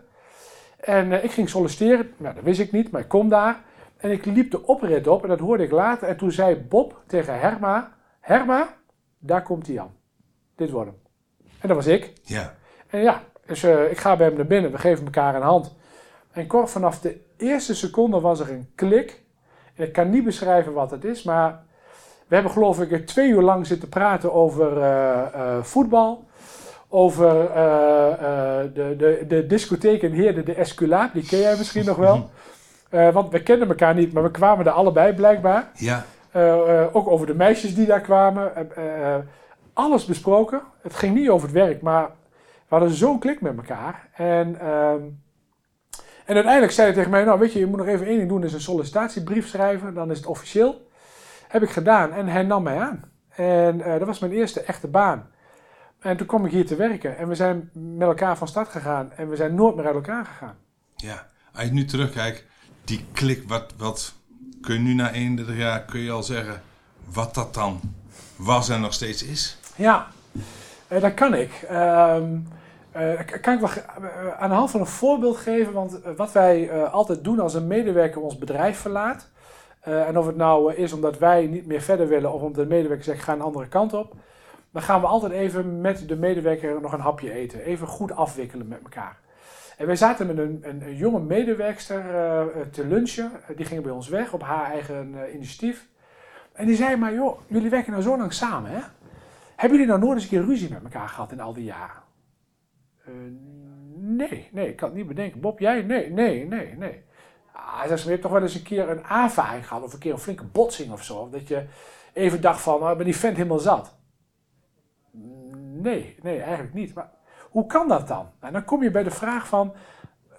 En ik ging solliciteren. Nou, dat wist ik niet, maar ik kom daar. En ik liep de oprit op en dat hoorde ik later. En toen zei Bob tegen Herma: Herma, daar komt hij aan. Dit wordt hem. En dat was ik. ja. En ja, dus ik ga bij hem naar binnen. We geven elkaar een hand. En kort vanaf de eerste seconde was er een klik. Ik kan niet beschrijven wat het is, maar we hebben geloof ik twee uur lang zitten praten over eh, eh, voetbal. Over eh, de, de, de discotheek in Heerde, de Esculaap, die ken jij misschien nog wel. (laughs) Want we kenden elkaar niet, maar we kwamen er allebei blijkbaar. Ja. Ook over de meisjes die daar kwamen. Alles besproken. Het ging niet over het werk, maar we hadden zo'n klik met elkaar. En, ehm, en uiteindelijk zei hij tegen mij: Nou, weet je, je moet nog even één ding doen: is een sollicitatiebrief schrijven. Dan is het officieel. Heb ik gedaan en hij nam mij aan. En eh, dat was mijn eerste echte baan. En toen kwam ik hier te werken en we zijn met elkaar van start gegaan en we zijn nooit meer uit elkaar gegaan. Ja. Als je nu terugkijkt, die klik, wat, wat kun je nu na 31 jaar, kun je al zeggen wat dat dan was en nog steeds is? Ja, eh, dat kan ik. Ehm, eh, kan ik wel eh, aan de hand van een voorbeeld geven, want eh, wat wij altijd doen als een medewerker ons bedrijf verlaat, en of het nou is omdat wij niet meer verder willen of omdat de medewerker zegt ga een andere kant op, dan gaan we altijd even met de medewerker nog een hapje eten. Even goed afwikkelen met elkaar. En wij zaten met een, een, jonge medewerkster te lunchen. Die ging bij ons weg op haar eigen initiatief. En die zei maar, joh, jullie werken nou zo lang samen, hè? Hebben jullie nou nooit eens een keer ruzie met elkaar gehad in al die jaren? Eh, nee, nee, ik kan het niet bedenken. Bob, jij? Nee, nee, nee, nee. Ah, hij zegt, je hebt toch wel eens een keer een aanvaring gehad of een keer een flinke botsing of zo. Of dat je even dacht van, ah, ik ben die vent helemaal zat. Nee, nee, eigenlijk niet. Maar hoe kan dat dan? En dan kom je bij de vraag van,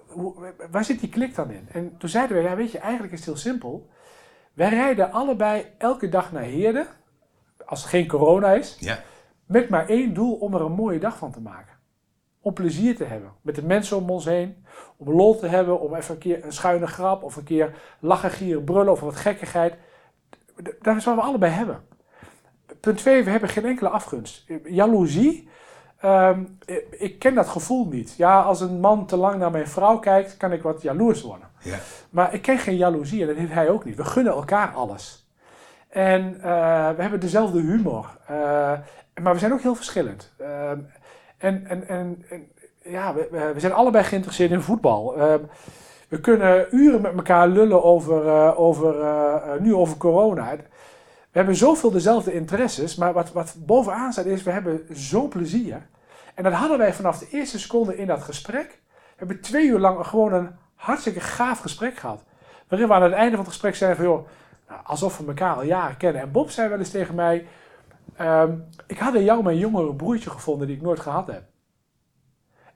hoe, waar zit die klik dan in? En toen zeiden we, ja weet je, eigenlijk is het heel simpel. Wij rijden allebei elke dag naar Heerde, als er geen corona is, Ja. met maar één doel om er een mooie dag van te maken. Om plezier te hebben. Met de mensen om ons heen. Om lol te hebben. Om even een keer een schuine grap. Of een keer lachen, gieren, brullen. Of wat gekkigheid. D- Dat is wat we allebei hebben. Punt 2. We hebben geen enkele afgunst. Jaloezie. ehm, ik- ik ken dat gevoel niet. Ja, als een man te lang naar mijn vrouw kijkt, kan ik wat jaloers worden. Ja. Maar ik ken geen jaloezie en dat heeft hij ook niet. We gunnen elkaar alles. En eh, we hebben dezelfde humor. Eh, maar we zijn ook heel verschillend. Ehm, en, en, en, ja, we, we zijn allebei geïnteresseerd in voetbal. Ehm, we kunnen uren met elkaar lullen over, eh, over eh, eh, nu over corona. We hebben zoveel dezelfde interesses, maar wat, wat bovenaan staat is, we hebben zo plezier. En dat hadden wij vanaf de eerste seconde in dat gesprek. We hebben twee uur lang gewoon een hartstikke gaaf gesprek gehad. Waarin we aan het einde van het gesprek zeiden van, joh, nou, alsof we elkaar al jaren kennen. En Bob zei wel eens tegen mij, ehm, ik had in jou mijn jongere broertje gevonden die ik nooit gehad heb.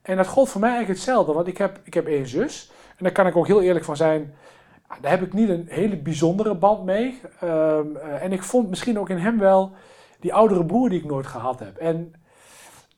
En dat gold voor mij eigenlijk hetzelfde, want ik heb, ik heb één zus. En daar kan ik ook heel eerlijk van zijn, ja, daar heb ik niet een hele bijzondere band mee. Ehm, eh, en ik vond misschien ook in hem wel die oudere broer die ik nooit gehad heb. En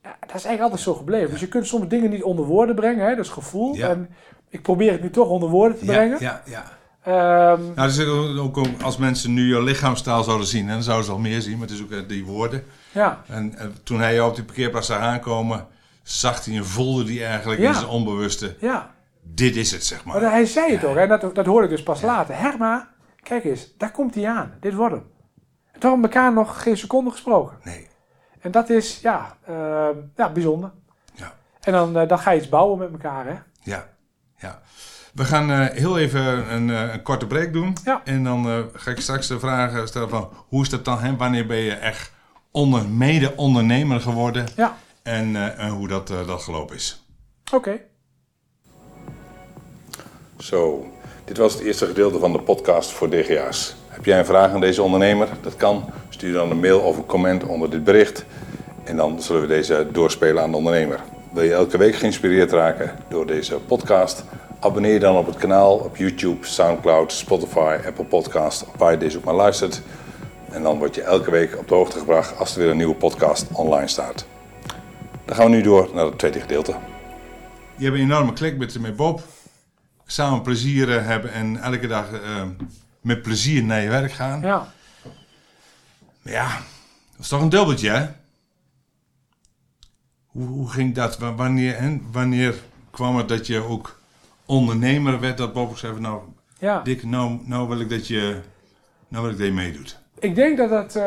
ja, dat is eigenlijk altijd zo gebleven. Dus je kunt soms dingen niet onder woorden brengen, hè, dat is gevoel. Ja. En ik probeer het nu toch onder woorden te brengen. Ja, ja, ja. Ehm, Nou, dus ook, als mensen nu je lichaamstaal zouden zien, hè, dan zouden ze al meer zien, maar het is ook eh, die woorden. ja. En eh, toen hij jou op die parkeerplaats zag aankomen, zag hij en voelde hij eigenlijk Ja. in zijn onbewuste, ja. dit is het, zeg maar. Maar hij zei het ook, hè? Dat, dat hoorde ik dus pas later. Herma, kijk eens, daar komt hij aan. Dit wordt hem. En toen hebben we elkaar nog geen seconde gesproken. Nee. En dat is, ja, ehm, ja bijzonder. Ja. En dan, eh, dan ga je iets bouwen met elkaar, hè? Ja, ja. We gaan eh, heel even een, eh, een korte break doen. Ja. En dan eh, ga ik straks de vragen stellen van hoe is dat dan? Hè? Wanneer ben je echt onder, mede-ondernemer geworden? Ja, En, eh, en hoe dat, eh, dat gelopen is. oké. Zo, dit was het eerste gedeelte van de podcast voor DGA's. Heb jij een vraag aan deze ondernemer? Dat kan. Stuur dan een mail of een comment onder dit bericht. En dan zullen we deze doorspelen aan de ondernemer. Wil je elke week geïnspireerd raken door deze podcast? Abonneer je dan op het kanaal op YouTube, Soundcloud, Spotify, Apple Podcast, waar je deze ook maar luistert. En dan word je elke week op de hoogte gebracht als er weer een nieuwe podcast online staat. Dan gaan we nu door naar het tweede gedeelte. Je hebt een enorme klik met, met Bob. Samen plezier eh, hebben en elke dag eh, met plezier naar je werk gaan. Ja. Maar ja, dat is toch een dubbeltje, hè? Hoe, hoe ging dat? Wa- Wanneer, en wanneer kwam het dat je ook ondernemer werd? Dat Bob zei van, nou, ja. Dick, nou, nou wil ik dat je, nou wil ik dat je meedoet. Ik denk dat dat eh,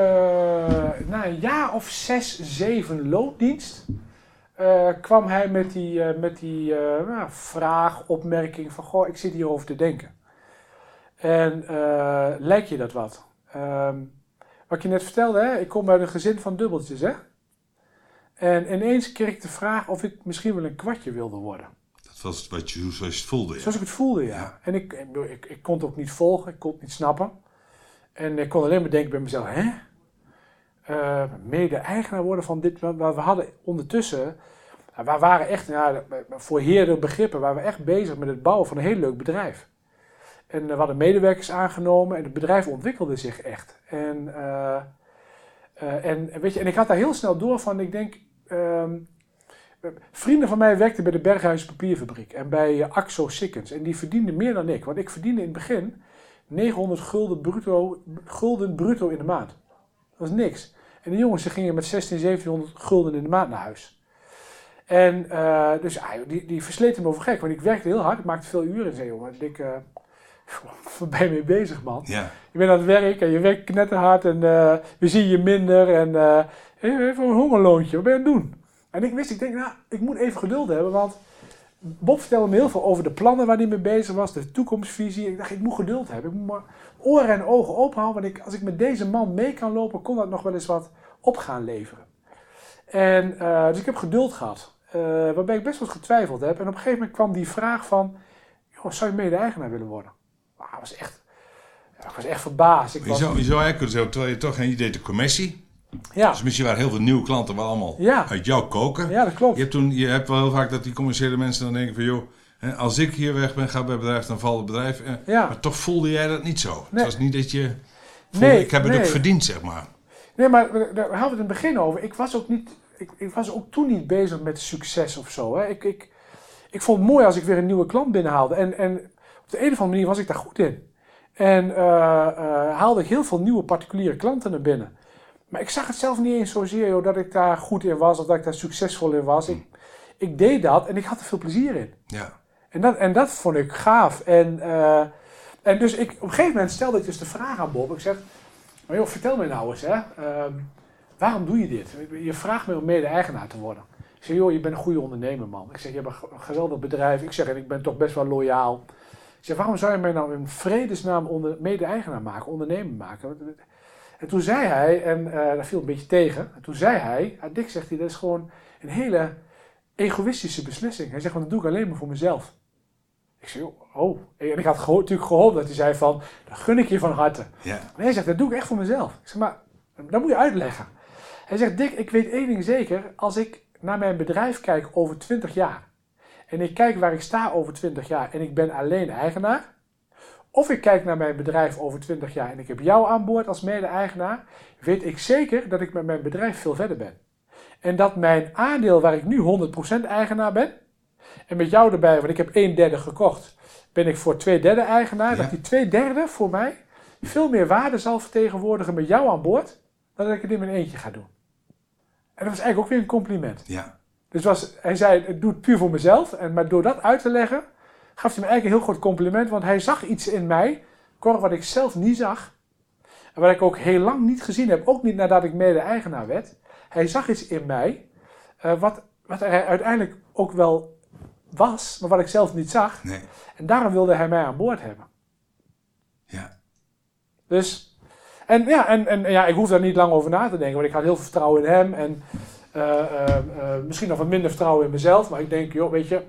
na een jaar of zes, zeven loopdienst. eh, kwam hij met die, eh, met die nou, vraag, opmerking van, goh, ik zit hierover te denken. En lijkt je dat wat? Ehm, wat je net vertelde, hè? ik kom uit een gezin van dubbeltjes, hè? En ineens kreeg ik de vraag of ik misschien wel een kwartje wilde worden. Was wat je, zoals je het voelde. Zoals ik het voelde, ja. En ik, ik, ik, kon het ook niet volgen, ik kon het niet snappen. En ik kon alleen maar denken bij mezelf, hè? Eh, Mede-eigenaar worden van dit. Want we hadden ondertussen, nou, we waren echt, ja, voor heerder begrippen, waren we echt bezig met het bouwen van een heel leuk bedrijf. En eh, we hadden medewerkers aangenomen en het bedrijf ontwikkelde zich echt. En, eh, eh, en, weet je, en ik had daar heel snel door van, ik denk, ehm, vrienden van mij werkten bij de Berghuis Papierfabriek en bij eh, Axo Sikkens. En die verdienden meer dan ik, want ik verdiende in het begin 900 gulden bruto, gulden bruto in de maand. Dat was niks. En de jongens die gingen met 16, 1700 gulden in de maand naar huis. En eh, dus ah, die, die versleten me over gek, want ik werkte heel hard, ik maakte veel uren en zei, jongen, ik, (laughs) waar ben je mee bezig, man? Ja. Je bent aan het werk en je werkt knetterhard en we zien je minder en even een hongerloontje, wat ben je aan het doen? En ik wist, ik denk, nou, ik moet even geduld hebben, want Bob vertelde me heel veel over de plannen waar hij mee bezig was, de toekomstvisie. Ik dacht, ik moet geduld hebben, ik moet maar oren en ogen open houden, want ik, als ik met deze man mee kan lopen, kon dat nog wel eens wat op gaan leveren. En, eh, dus ik heb geduld gehad, eh, waarbij ik best wel eens getwijfeld heb. En op een gegeven moment kwam die vraag van, joh, zou je mede-eigenaar willen worden? Dat was echt, ik was echt verbaasd. Ik Je was, zou, je zou eigenlijk kunnen zeggen, terwijl je toch geen idee de commissie. Ja, Dus misschien waren heel veel nieuwe klanten wel allemaal Ja. uit jouw koken. ja, dat klopt. Je hebt, toen, je hebt wel heel vaak dat die commerciële mensen dan denken van... joh, als ik hier weg ben, ga bij het bedrijf, dan valt het bedrijf. Eh, Ja. Maar toch voelde jij dat niet zo. Het was niet dat je voelde, Nee, ik heb het nee. ook verdiend, zeg maar. Nee, maar we- daar hadden we het in het begin over. Ik was ook, niet, ik, ik was ook toen niet bezig met succes of zo. Hè. Ik, ik, ik vond het mooi als ik weer een nieuwe klant binnenhaalde. En, en op de een of andere manier was ik daar goed in. En eh, eh, haalde ik heel veel nieuwe particuliere klanten naar binnen. Maar ik zag het zelf niet eens zozeer joh, dat ik daar goed in was of dat ik daar succesvol in was. Ik, ik deed dat en ik had er veel plezier in. Ja. En dat, en dat vond ik gaaf. En, eh, en dus ik, op een gegeven moment stelde ik dus de vraag aan Bob. Ik zeg, maar joh, vertel me nou eens, hè, ehm, waarom doe je dit? Je vraagt me om mede-eigenaar te worden. Ik zeg, joh, je bent een goede ondernemer, man. Ik zeg, je hebt een ge- een geweldig bedrijf. Ik zeg, en ik ben toch best wel loyaal. Ik zeg, waarom zou je mij nou in vredesnaam onder, mede-eigenaar maken, ondernemer maken? En toen zei hij, en eh dat viel een beetje tegen. En toen zei hij, ah, Dick zegt hij, dat is gewoon een hele egoïstische beslissing. Hij zegt, want dat doe ik alleen maar voor mezelf. Ik zeg, oh. En ik had geho- natuurlijk gehoopt dat hij zei van, dat gun ik je van harte. Ja. Maar hij zegt, dat doe ik echt voor mezelf. Ik zeg, maar dat moet je uitleggen. Hij zegt, Dick, ik weet één ding zeker. Als ik naar mijn bedrijf kijk over 20 jaar. En ik kijk waar ik sta over 20 jaar. En ik ben alleen eigenaar. Of ik kijk naar mijn bedrijf over 20 jaar. En ik heb jou aan boord als mede-eigenaar. Weet ik zeker dat ik met mijn bedrijf veel verder ben. En dat mijn aandeel waar ik nu 100% eigenaar ben. En met jou erbij, want ik heb een derde gekocht. Ben ik voor twee derde eigenaar. Ja. Dat die twee derde voor mij veel meer waarde zal vertegenwoordigen met jou aan boord. Dan dat ik het in mijn eentje ga doen. En dat was eigenlijk ook weer een compliment. Ja. Dus was, hij zei, ik doe het puur voor mezelf. En, maar door dat uit te leggen, gaf hij me eigenlijk een heel groot compliment. Want hij zag iets in mij, Cor, wat ik zelf niet zag. En wat ik ook heel lang niet gezien heb. Ook niet nadat ik mede-eigenaar werd. Hij zag iets in mij, eh, wat, wat er uiteindelijk ook wel was, maar wat ik zelf niet zag. Nee. En daarom wilde hij mij aan boord hebben. Ja. Dus, en ja, en, en ja, ik hoef daar niet lang over na te denken, want ik had heel veel vertrouwen in hem en eh, eh, misschien nog wat minder vertrouwen in mezelf, maar ik denk, joh, weet je,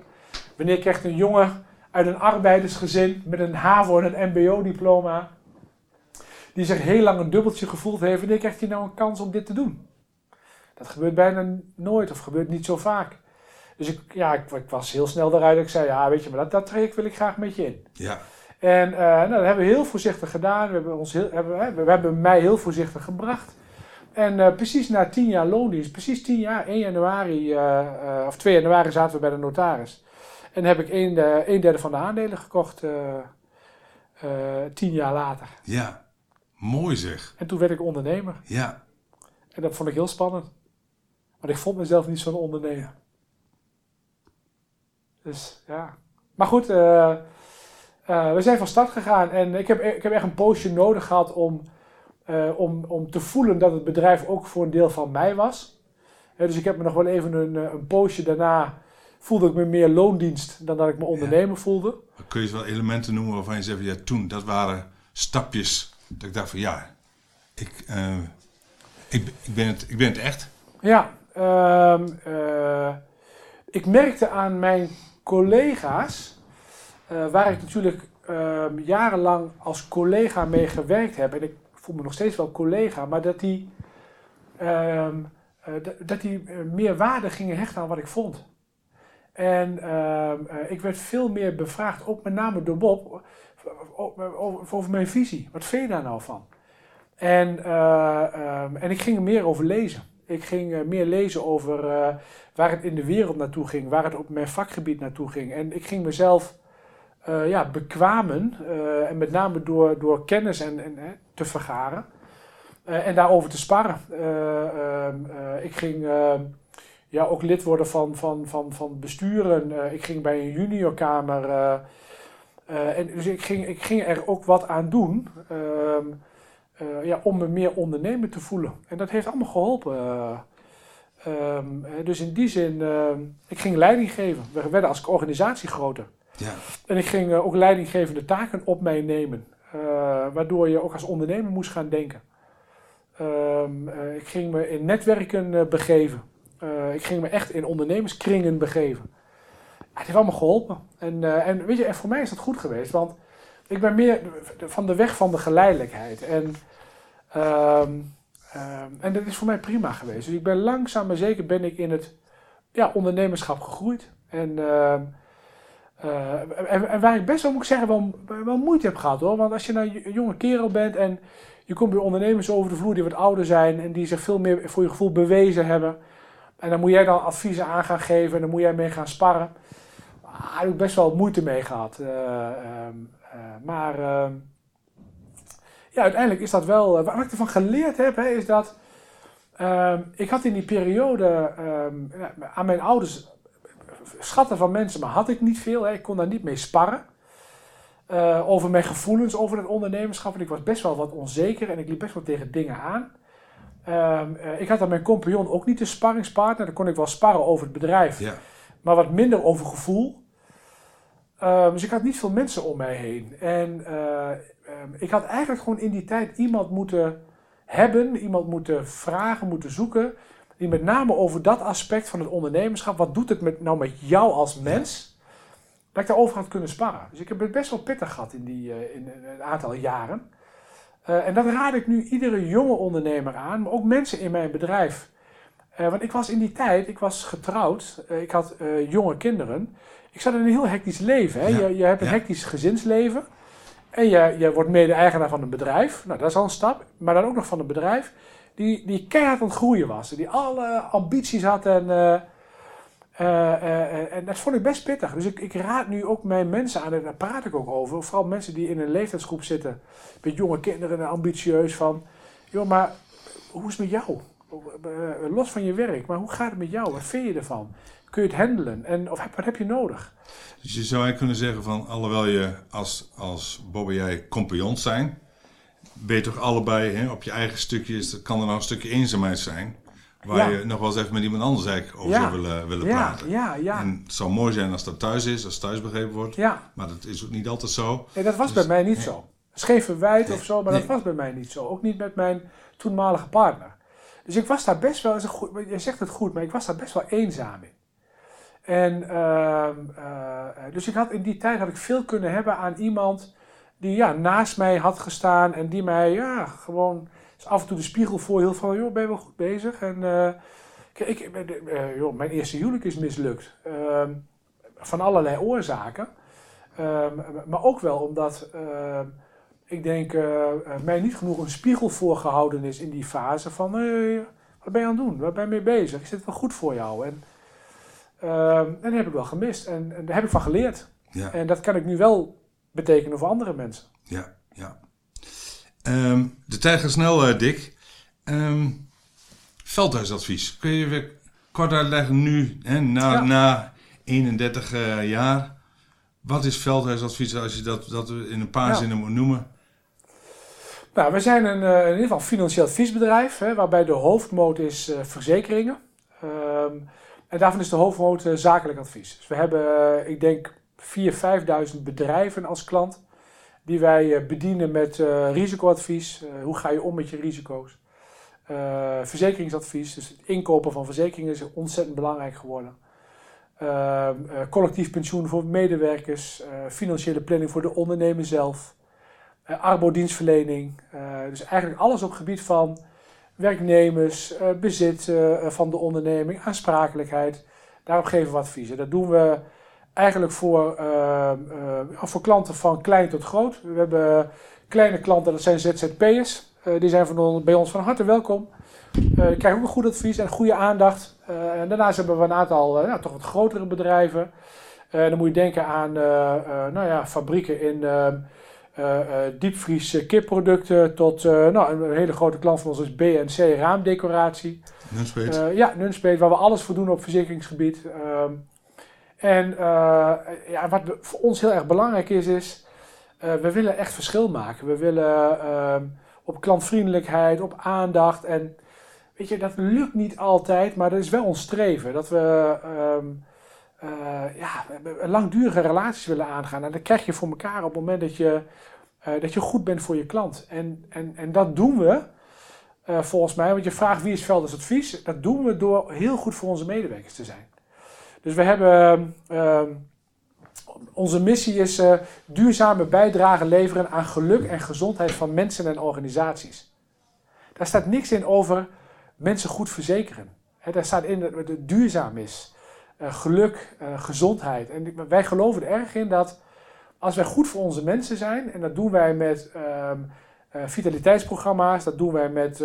wanneer krijgt een jongen uit een arbeidersgezin met een HAVO en een MBO-diploma, die zich heel lang een dubbeltje gevoeld heeft, wanneer krijgt hij nou een kans om dit te doen? Dat gebeurt bijna nooit of gebeurt niet zo vaak. Dus ik, ja, ik, ik was heel snel eruit. Ik zei, ja, weet je, maar dat, dat traject wil ik graag met je in. Ja. En eh, nou, dat hebben we heel voorzichtig gedaan. We hebben, ons heel, hebben, we hebben mij heel voorzichtig gebracht. En eh, precies na tien jaar loondienst, precies tien jaar, 1 januari, eh, of 2 januari zaten we bij de notaris. En heb ik een, eh, een derde van de aandelen gekocht, eh, eh, tien jaar later. Ja. Mooi zeg. En toen werd ik ondernemer. Ja. En dat vond ik heel spannend. Want ik vond mezelf niet zo'n ondernemer. Dus ja. Maar goed, we zijn van start gegaan. En ik heb, ik heb echt een poosje nodig gehad om, om, om te voelen dat het bedrijf ook voor een deel van mij was. dus ik heb me nog wel even een, een poosje daarna voelde ik me meer loondienst dan dat ik me ondernemer voelde. Kun je wel elementen noemen waarvan je zegt, ja, toen, dat waren stapjes. Dat ik dacht van ja, ik, uh, ik, ik, ben, het, ik ben het echt. Ja, um, uh, ik merkte aan mijn collega's, uh, waar ik natuurlijk um, jarenlang als collega mee gewerkt heb, en ik voel me nog steeds wel collega, maar dat die, um, dat die meer waarde gingen hechten aan wat ik vond. En uh, ik werd veel meer bevraagd, ook met name door Bob, over, mijn visie. Wat vind je daar nou van? En, uh, um, en ik ging er meer over lezen. Ik ging uh, meer lezen over waar het in de wereld naartoe ging, waar het op mijn vakgebied naartoe ging. En ik ging mezelf ja, bekwamen, en met name door, door kennis en, en te vergaren en daarover te sparren. Ehm, ik ging ja, ook lid worden van, van, van, van besturen. Uh, ik ging bij een juniorkamer. Uh, uh, en dus ik ging, ik ging er ook wat aan doen ehm, ja, om me meer ondernemer te voelen. En dat heeft allemaal geholpen. Um, dus in die zin, ik ging leiding geven. We werden als organisatie groter. Ja. En ik ging ook leidinggevende taken op mij nemen. waardoor je ook als ondernemer moest gaan denken. Um, ik ging me in netwerken begeven. Uh, ik ging me echt in ondernemerskringen begeven. het heeft allemaal geholpen. En, uh, en weet je, en voor mij is dat goed geweest, want ik ben meer van de weg van de geleidelijkheid. En, uh, en dat is voor mij prima geweest. Dus ik ben langzaam maar zeker ben ik in het ja, ondernemerschap gegroeid. En, ehm, eh, en, en, waar ik best wel, moet ik zeggen, wel, wel moeite heb gehad hoor. Want als je nou een jonge kerel bent en je komt bij ondernemers over de vloer die wat ouder zijn en die zich veel meer voor je gevoel bewezen hebben. En dan moet jij dan adviezen aan gaan geven en dan moet jij mee gaan sparren. Ah, daar heb ik best wel moeite mee gehad. Uh, uh, maar ehm, ja, uiteindelijk is dat wel. Eh, wat ik ervan geleerd heb, hè, is dat. Ehm, ik had in die periode ehm, aan mijn ouders schatten van mensen, maar had ik niet veel. Hè. Ik kon daar niet mee sparren. Over mijn gevoelens over het ondernemerschap. En ik was best wel wat onzeker en ik liep best wel tegen dingen aan. Um, uh, ik had aan mijn compagnon ook niet de sparringspartner. Dan kon ik wel sparren over het bedrijf, ja. maar wat minder over gevoel. Um, dus ik had niet veel mensen om mij heen. En uh, um, ik had eigenlijk gewoon in die tijd iemand moeten hebben, iemand moeten vragen, moeten zoeken. Die met name over dat aspect van het ondernemerschap, wat doet het met, nou met jou als mens, ja. dat ik daarover had kunnen sparren. Dus ik heb het best wel pittig gehad in, die, uh, in, in een aantal jaren. Uh, en dat raad ik nu iedere jonge ondernemer aan, maar ook mensen in mijn bedrijf. Uh, want ik was in die tijd, ik was getrouwd, uh, ik had jonge kinderen. Ik zat in een heel hectisch leven. Hè? Ja. Je, je, hebt een ja. hectisch gezinsleven. En je, je wordt mede-eigenaar van een bedrijf. Nou, dat is al een stap. Maar dan ook nog van een bedrijf die, die keihard aan het groeien was. Die alle ambities had en... Uh, uh, en dat vond ik best pittig. Dus ik, ik, raad nu ook mijn mensen aan, en daar praat ik ook over. Vooral mensen die in een leeftijdsgroep zitten. Met jonge kinderen en ambitieus van. Joh, maar hoe is het met jou? Uh, los van je werk, maar hoe gaat het met jou? Wat vind je ervan? Kun je het handelen? En of, wat heb je nodig? Dus je zou eigenlijk kunnen zeggen van, alhoewel je als, als Bob en jij compagnons zijn, je toch allebei hè, op je eigen stukje, kan er nou een stukje eenzaamheid zijn. Waar ja. je nog wel eens even met iemand anders eigenlijk over ja. zou willen, willen ja, praten. Ja, ja. En het zou mooi zijn als dat thuis is, als thuis begrepen wordt. Ja. Maar dat is ook niet altijd zo. Nee, dat was dus, bij mij niet zo. Geen verwijt nee, of zo, maar nee. dat was bij mij niet zo. Ook niet met mijn toenmalige partner. Dus ik was daar best wel, je zegt het goed, maar ik was daar best wel eenzaam in. En uh, uh, dus ik had in die tijd had ik veel kunnen hebben aan iemand die ja, naast mij had gestaan en die mij ja, gewoon dus af en toe de spiegel voor heel van, joh, ben je wel goed bezig? En uh, kijk, ik, uh, joh, mijn eerste huwelijk is mislukt. Uh, van allerlei oorzaken. Ehm, maar ook wel omdat ehm, ik denk mij niet genoeg een spiegel voorgehouden is in die fase van, wat ben je aan het doen? Waar ben je mee bezig? Is dit wel goed voor jou? En, en dat heb ik wel gemist. En, en daar heb ik van geleerd. Ja. En dat kan ik nu wel betekenen voor andere mensen. Ja, ja. Um, de tijd gaat snel, uh, Dick. Um, veldhuisadvies. Kun je weer kort uitleggen nu, hè, na, ja. na 31 uh, jaar. Wat is veldhuisadvies als je dat, dat in een paar ja. zinnen moet noemen? Nou, we zijn een, uh, in ieder geval financieel adviesbedrijf, hè, waarbij de hoofdmoot is verzekeringen. Ehm, en daarvan is de hoofdmoot zakelijk advies. Dus we hebben, ik denk, 4.000, 5.000 bedrijven als klant die wij bedienen met risicoadvies. hoe ga je om met je risico's? verzekeringsadvies, dus het inkopen van verzekeringen is ontzettend belangrijk geworden. Ehm, collectief pensioen voor medewerkers, financiële planning voor de ondernemer zelf, arbodienstverlening. dus eigenlijk alles op gebied van werknemers, bezit van de onderneming, aansprakelijkheid. Daarop geven we adviezen. Dat doen we eigenlijk voor, uh, voor klanten van klein tot groot. We hebben kleine klanten, dat zijn ZZP'ers. die zijn van, bij ons van harte welkom. die krijgen ook een goed advies en goede aandacht. en daarnaast hebben we een aantal nou, toch wat grotere bedrijven. dan moet je denken aan nou ja, fabrieken in diepvries kipproducten tot nou, een hele grote klant van ons is BNC raamdecoratie. Nunspeet. ja, Nunspeet, waar we alles voor doen op verzekeringsgebied. En ja, wat voor ons heel erg belangrijk is, is we willen echt verschil maken. We willen ehm, op klantvriendelijkheid, op aandacht en weet je, dat lukt niet altijd, maar dat is wel ons streven. Dat we ehm, uh, ja, langdurige relaties willen aangaan. En dat krijg je voor elkaar op het moment dat je, dat je goed bent voor je klant. En, en, en dat doen we volgens mij, want je vraagt wie is Velders advies. Dat doen we door heel goed voor onze medewerkers te zijn. Dus we hebben, onze missie is duurzame bijdrage leveren aan geluk en gezondheid van mensen en organisaties. Daar staat niks in over mensen goed verzekeren. Daar staat in dat het duurzaam is. Eh, geluk, uh, gezondheid. En wij geloven er erg in dat als wij goed voor onze mensen zijn, en dat doen wij met um, uh, vitaliteitsprogramma's, dat doen wij met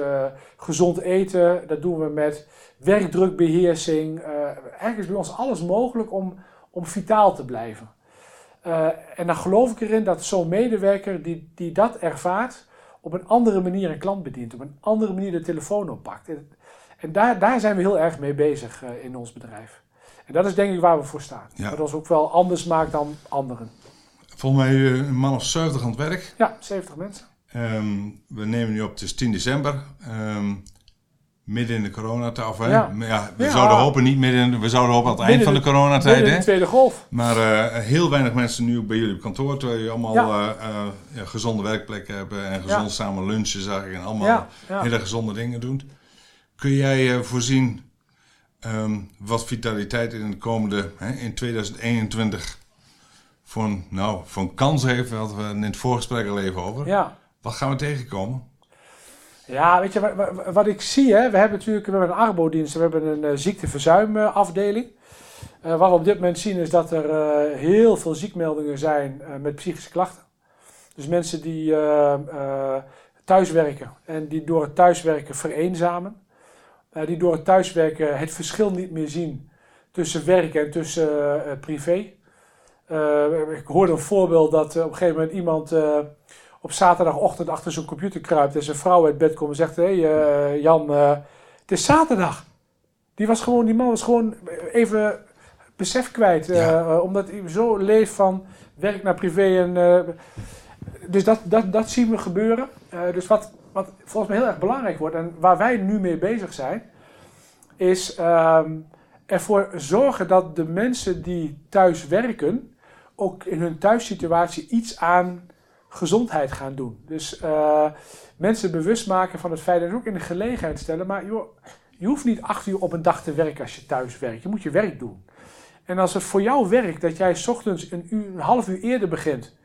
gezond eten, dat doen we met werkdrukbeheersing. eigenlijk is bij ons alles mogelijk om, om vitaal te blijven. en dan geloof ik erin dat zo'n medewerker die, die dat ervaart, op een andere manier een klant bedient, op een andere manier de telefoon oppakt. En, en daar, daar zijn we heel erg mee bezig in ons bedrijf. En dat is denk ik waar we voor staan. Ja. Dat ons ook wel anders maakt dan anderen. Volgens mij eh, een man of 70 aan het werk. Ja, 70 mensen. Um, we nemen nu op, het is 10 december. Um, midden in de coronatijd. Ja. ja. we zouden hopen niet midden, we zouden hopen aan het eind van de coronatijd. Midden in de tweede golf. Maar uh, heel weinig mensen nu bij jullie op kantoor, terwijl je allemaal ja. Uh, uh, gezonde werkplekken hebben en gezond samen lunchen, zag ik, en allemaal hele gezonde dingen doen. Kun jij voorzien Um, wat vitaliteit in de komende, hè, in 2021, voor een, nou, voor een kans heeft, hadden we in het voorgesprek al even over. Ja. Wat gaan we tegenkomen? Ja, weet je, wat, wat ik zie, hè, we hebben natuurlijk we hebben een arbodienst, we hebben een uh, ziekteverzuimafdeling. Uh, wat we op dit moment zien is dat er uh, heel veel ziekmeldingen zijn met psychische klachten. Dus mensen die thuiswerken en die door het thuiswerken vereenzamen. Die door het thuiswerken het verschil niet meer zien tussen werk en tussen privé. Ik hoorde een voorbeeld dat op een gegeven moment iemand op zaterdagochtend achter zijn computer kruipt en zijn vrouw uit bed komt en zegt: Hé hey, Jan, het is zaterdag. Die, was gewoon, die man was gewoon even besef kwijt, ja. omdat hij zo leeft van werk naar privé. En, dus dat, dat, dat zien we gebeuren. dus wat, wat volgens mij heel erg belangrijk wordt en waar wij nu mee bezig zijn, is um, ervoor zorgen dat de mensen die thuis werken ook in hun thuissituatie iets aan gezondheid gaan doen. Dus uh, mensen bewust maken van het feit dat ze ook in de gelegenheid stellen, maar joh, je hoeft niet acht uur op een dag te werken als je thuis werkt. Je moet je werk doen. En als het voor jou werkt dat jij ochtends een, uur, half uur eerder begint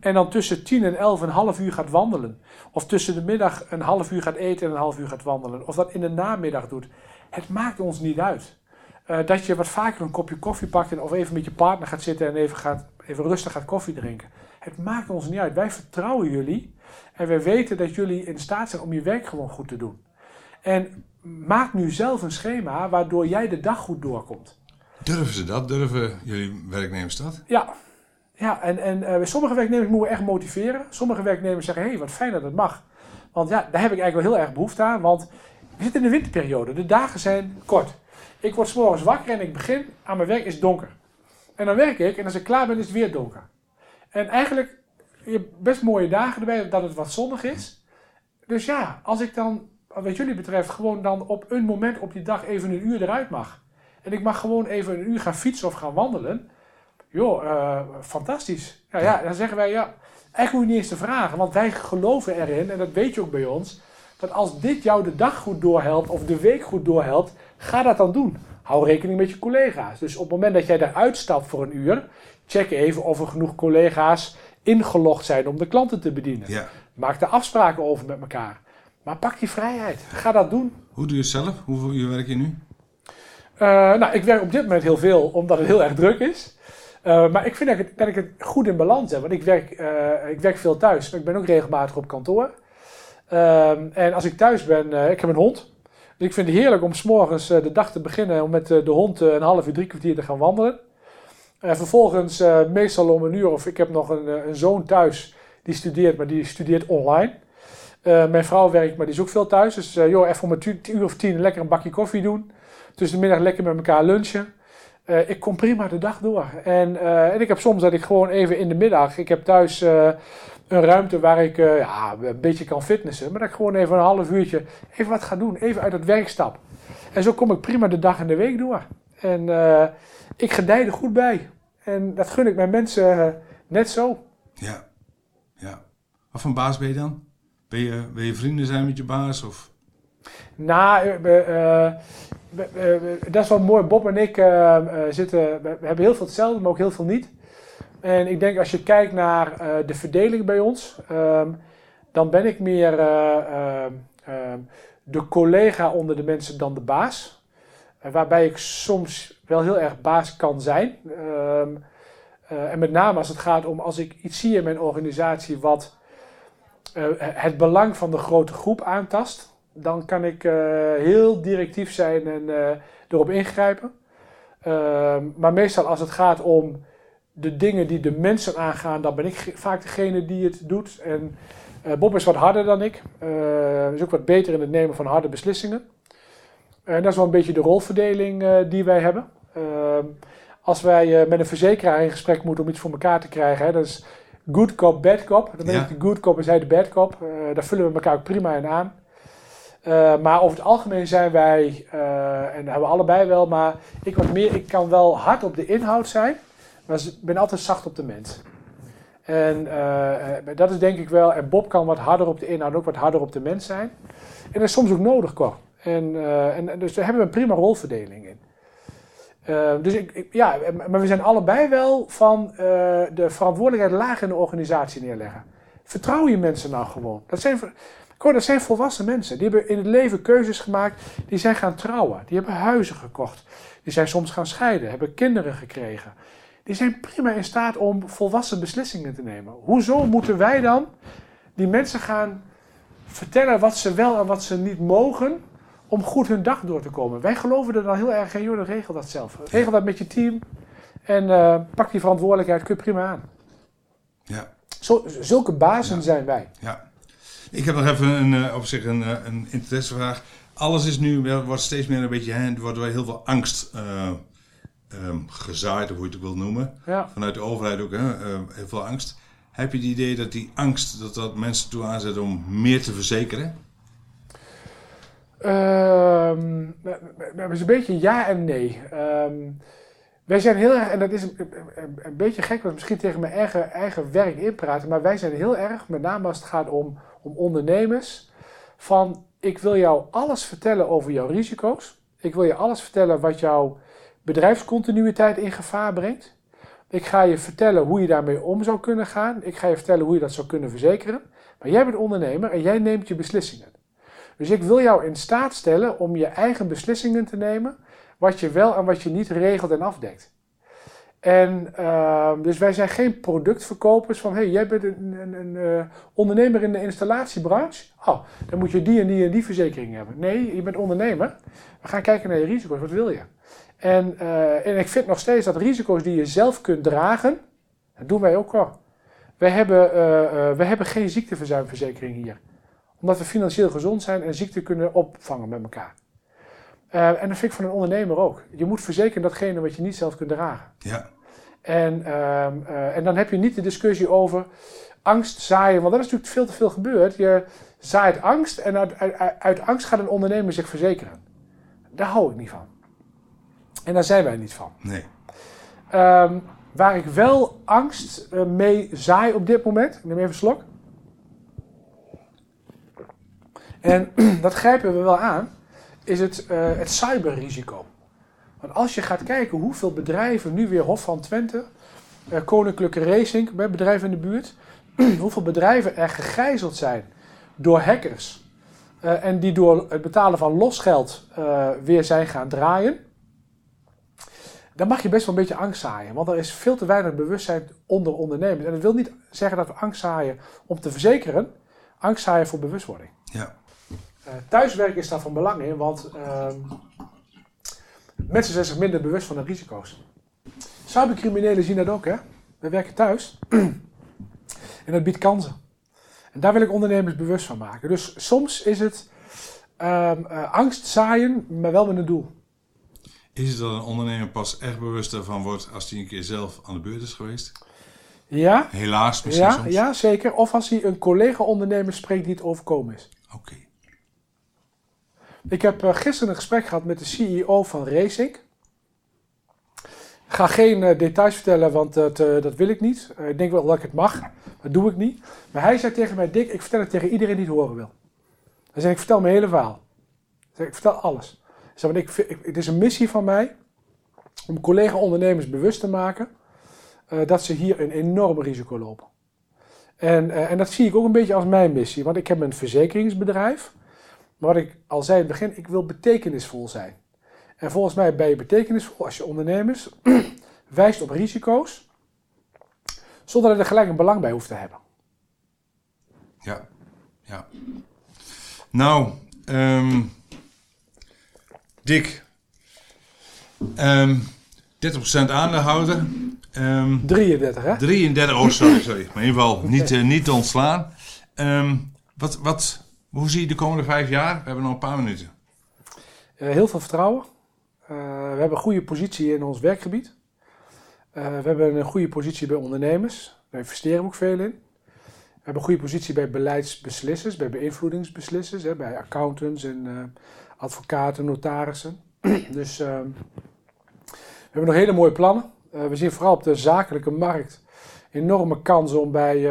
en dan tussen 10 en 11 een half uur gaat wandelen. Of tussen de middag een half uur gaat eten en een half uur gaat wandelen. Of dat in de namiddag doet. Het maakt ons niet uit. Uh, dat je wat vaker een kopje koffie pakt en of even met je partner gaat zitten en even, gaat, even rustig gaat koffie drinken. Het maakt ons niet uit. Wij vertrouwen jullie en wij weten dat jullie in staat zijn om je werk gewoon goed te doen. En maak nu zelf een schema waardoor jij de dag goed doorkomt. Durven ze dat? Durven jullie werknemers dat? Ja, ja, en, en uh, sommige werknemers moeten we echt motiveren. Sommige werknemers zeggen, hé, hey, wat fijn dat het mag. Want ja, daar heb ik eigenlijk wel heel erg behoefte aan. Want we zitten in de winterperiode. De dagen zijn kort. Ik word s morgens wakker en ik begin aan mijn werk, is donker. En dan werk ik en als ik klaar ben, is het weer donker. En eigenlijk, je hebt best mooie dagen erbij, dat het wat zonnig is. Dus ja, als ik dan wat jullie betreft, gewoon dan op een moment op die dag even een uur eruit mag. En ik mag gewoon even een uur gaan fietsen of gaan wandelen. Joh, uh, fantastisch. Ja, ja, dan zeggen wij, ja, eigenlijk hoef je niet eens te vragen. Want wij geloven erin, en dat weet je ook bij ons, dat als dit jou de dag goed doorhelpt of de week goed doorhelpt, ga dat dan doen. Hou rekening met je collega's. Dus op het moment dat jij eruit stapt voor een uur, check even of er genoeg collega's ingelogd zijn om de klanten te bedienen. Ja. Maak de afspraken over met elkaar. Maar pak die vrijheid. Ga dat doen. Hoe doe je het zelf? Hoeveel uur werk je nu? Uh, nou, ik werk op dit moment heel veel, omdat het heel erg druk is. Uh, maar ik vind dat ik, dat ik, het goed in balans heb. Want ik werk, uh, ik werk veel thuis, maar ik ben ook regelmatig op kantoor. En als ik thuis ben, ik heb een hond. Dus ik vind het heerlijk om s'morgens de dag te beginnen om met de hond een half uur, drie kwartier te gaan wandelen. Vervolgens meestal om een uur, of ik heb nog een, een zoon thuis die studeert, maar die studeert online. Uh, mijn vrouw werkt, maar die is ook veel thuis. Dus joh, even om een uur of tien lekker een bakje koffie doen. Tussen de middag lekker met elkaar lunchen. Ik kom prima de dag door. En, en ik heb soms dat ik gewoon even in de middag... Ik heb thuis een ruimte waar ik ja, een beetje kan fitnessen. Maar dat ik gewoon even een half uurtje even wat ga doen. Even uit het werk stap. En zo kom ik prima de dag en de week door. En ik gedij er goed bij. En dat gun ik mijn mensen net zo. Ja, ja. Wat voor baas ben je dan? Ben je, wil je vrienden zijn met je baas? Of? Nou, uh, dat is wel mooi. Bob en ik zitten, we hebben heel veel hetzelfde, maar ook heel veel niet. En ik denk als je kijkt naar de verdeling bij ons, um, dan ben ik meer ehm, ehm, de collega onder de mensen dan de baas. waarbij ik soms wel heel erg baas kan zijn. en met name als het gaat om als ik iets zie in mijn organisatie wat uh, het belang van de grote groep aantast, dan kan ik uh, heel directief zijn en erop ingrijpen. Ehm, maar meestal als het gaat om de dingen die de mensen aangaan, dan ben ik vaak degene die het doet. En Bob is wat harder dan ik. is ook wat beter in het nemen van harde beslissingen. En dat is wel een beetje de rolverdeling die wij hebben. Ehm, als wij met een verzekeraar in gesprek moeten om iets voor elkaar te krijgen, hè, dat is good cop, bad cop. Dan ben ik de good cop en zij de bad cop. Uh, daar vullen we elkaar ook prima in aan. Uh, maar over het algemeen zijn wij, uh, en hebben we allebei wel, maar ik, wat meer, ik kan wel hard op de inhoud zijn, maar ik ben altijd zacht op de mens. En dat is denk ik wel, en Bob kan wat harder op de inhoud, ook wat harder op de mens zijn. En dat is soms ook nodig, Cor. En, en, dus daar hebben we een prima rolverdeling in. Uh, dus ik, ja, maar we zijn allebei wel van uh, de verantwoordelijkheid laag in de organisatie neerleggen. Vertrouw je mensen nou gewoon. Dat zijn, dat zijn volwassen mensen. Die hebben in het leven keuzes gemaakt. Die zijn gaan trouwen. Die hebben huizen gekocht. Die zijn soms gaan scheiden. Hebben kinderen gekregen. Die zijn prima in staat om volwassen beslissingen te nemen. Hoezo moeten wij dan die mensen gaan vertellen wat ze wel en wat ze niet mogen? Om goed hun dag door te komen. Wij geloven er dan heel erg in, joh, regel dat zelf. Regel dat met je team en uh, pak die verantwoordelijkheid, kun je prima aan. Ja. Zo, zulke bazen zijn wij. Ja. Ik heb nog even een, uh, op zich een, uh, een interessevraag. Alles is nu, wordt steeds meer een beetje, hè, er wordt wel heel veel angst um, gezaaid, of hoe je het wil noemen. Ja. Vanuit de overheid ook, hè, heel veel angst. Heb je het idee dat die angst, dat dat mensen toe aanzet om meer te verzekeren? Um, dat is een beetje ja en nee. Um, wij zijn heel erg, en dat is een, een, een beetje gek, want misschien tegen mijn eigen, eigen werk inpraten, maar wij zijn heel erg, met name als het gaat om, om ondernemers, van ik wil jou alles vertellen over jouw risico's. Ik wil je alles vertellen wat jouw bedrijfscontinuïteit in gevaar brengt. Ik ga je vertellen hoe je daarmee om zou kunnen gaan. Ik ga je vertellen hoe je dat zou kunnen verzekeren. Maar jij bent ondernemer en jij neemt je beslissingen. Dus ik wil jou in staat stellen om je eigen beslissingen te nemen, wat je wel en wat je niet regelt en afdekt. En uh, dus wij zijn geen productverkopers van, hey, jij bent een, een, een uh, ondernemer in de installatiebranche. Oh, dan moet je die en die en die verzekering hebben. Nee, je bent ondernemer. We gaan kijken naar je risico's. Wat wil je? En, uh, en ik vind nog steeds dat risico's die je zelf kunt dragen, dat doen wij ook wel. We hebben, uh, we hebben geen ziekteverzuimverzekering hier omdat we financieel gezond zijn en ziekte kunnen opvangen met elkaar. Uh, en dat vind ik van een ondernemer ook. Je moet verzekeren datgene wat je niet zelf kunt dragen. Ja. En, uh, uh, en dan heb je niet de discussie over angst zaaien, want dat is natuurlijk veel te veel gebeurd. Je zaait angst en uit, uit, uit angst gaat een ondernemer zich verzekeren. Daar hou ik niet van. En daar zijn wij niet van. Nee. Ehm, waar ik wel angst eh, mee zaai op dit moment, ik neem even een slok. En (clears throat) dat grijpen we wel aan, is het, eh, het cyberrisico. Want als je gaat kijken hoeveel bedrijven nu weer Hof van Twente, eh, Koninklijke Racing, bij bedrijven in de buurt, (clears throat) hoeveel bedrijven er gegijzeld zijn door hackers. eh, en die door het betalen van losgeld weer zijn gaan draaien. Dan mag je best wel een beetje angst zaaien. Want er is veel te weinig bewustzijn onder ondernemers. En dat wil niet zeggen dat we angst zaaien om te verzekeren. Angst zaaien voor bewustwording. Ja. Eh, thuiswerken is daar van belang in, want ehm, mensen zijn zich minder bewust van de risico's. Cybercriminelen zien dat ook, hè? We werken thuis (clears throat) en dat biedt kansen. En daar wil ik ondernemers bewust van maken. Dus soms is het ehm, eh, angst zaaien, maar wel met een doel. Is het dat een ondernemer pas echt bewust ervan wordt als hij een keer zelf aan de beurt is geweest? Ja, Helaas misschien ja, soms. ja zeker. Of als hij een collega-ondernemer spreekt die het overkomen is. Oké. Ik heb eh, gisteren een gesprek gehad met de CEO van Racing. Ik ga geen eh, details vertellen, want dat, eh, dat wil ik niet. Ik denk wel dat ik het mag, dat doe ik niet. Maar hij zei tegen mij, Dick, ik vertel het tegen iedereen die het horen wil. Hij zei, ik vertel mijn hele verhaal. Ik vertel alles. Ik, het is een missie van mij om collega-ondernemers bewust te maken dat ze hier een enorm risico lopen. En, en dat zie ik ook een beetje als mijn missie, want ik heb een verzekeringsbedrijf. Maar wat ik al zei in het begin, ik wil betekenisvol zijn. En volgens mij ben je betekenisvol als je ondernemers (clears throat) wijst op risico's, zonder dat je er gelijk een belang bij hoeft te hebben. Ja. ja. Nou, ehm Dick. Ehm 30% aandeelhouder. Ehm 33, hè? 33, oh sorry, sorry. Maar in ieder geval niet, eh, niet te ontslaan. Wat, wat, hoe zie je de komende vijf jaar? We hebben nog een paar minuten. Eh, heel veel vertrouwen. Eh, we hebben een goede positie in ons werkgebied. Eh, we hebben een goede positie bij ondernemers. Daar investeren we ook veel in. We hebben een goede positie bij beleidsbeslissers, bij beïnvloedingsbeslissers, hè, bij accountants en advocaten, notarissen. (clears throat) dus we hebben nog hele mooie plannen. We zien vooral op de zakelijke markt enorme kansen om bij